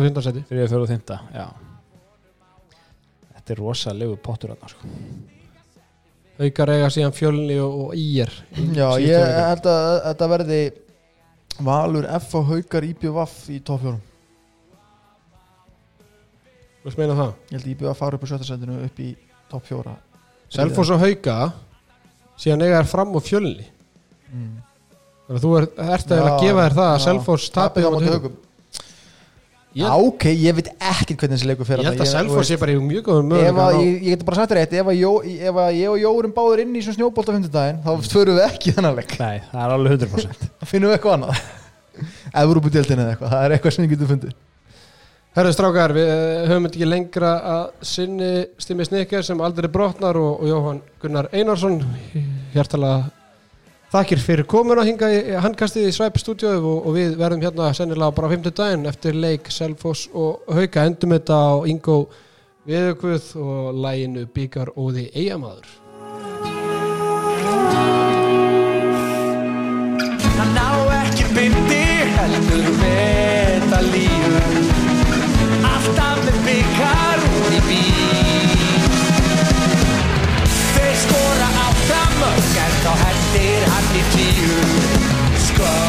Þjönda seti fyrir að fjóra og þynda, já þetta er rosalegu pottur þarna, sko. Haukar eiga síðan fjölni og, og ír já, ég held að þetta verði Valur F og Haukar IPVF í top 4 Þú veist meina það? Ég held að IPVF fara upp á sjötta sendinu upp í 4 Selfoss og Hauka síðan eiga þær fram og fjölni. Mm. þannig að þú er, ert að Já, gefa þér það að já. Selfoss tapir á á Já, ok, ég veit ekkert hvernig þessi leikur fer Ég held að. Selfoss sé bara í mjög góðum möguleika ég, ég get bara sagt þér eitt ef ég og Jórum báður inn í svona snjóbolt á fimmtudaginn þá förum við ekki þennan leik. Nei, það er alveg 100% <laughs> þá finnum við eitthvað annað. Evrópudeldin eða eitthvað, það er eitthvað sem við getum fundið. Herðu strákar, við eh, höfum ekki lengra að sinni Stimmi Snikker sem aldrei brotnar og, og Jóhann Gunnar Einarsson hjartalega Þakkir fyrir komin að hinga í handkastið í Svæp stúdióið og, og við verðum hérna sennilega bara 5. daginn eftir leik Selfoss og Hauka endum þetta á Ingo Viðugvöð og læginu Bíkar og því eigamadur Það ná ekki byndi heldur með það lífum dear. Scar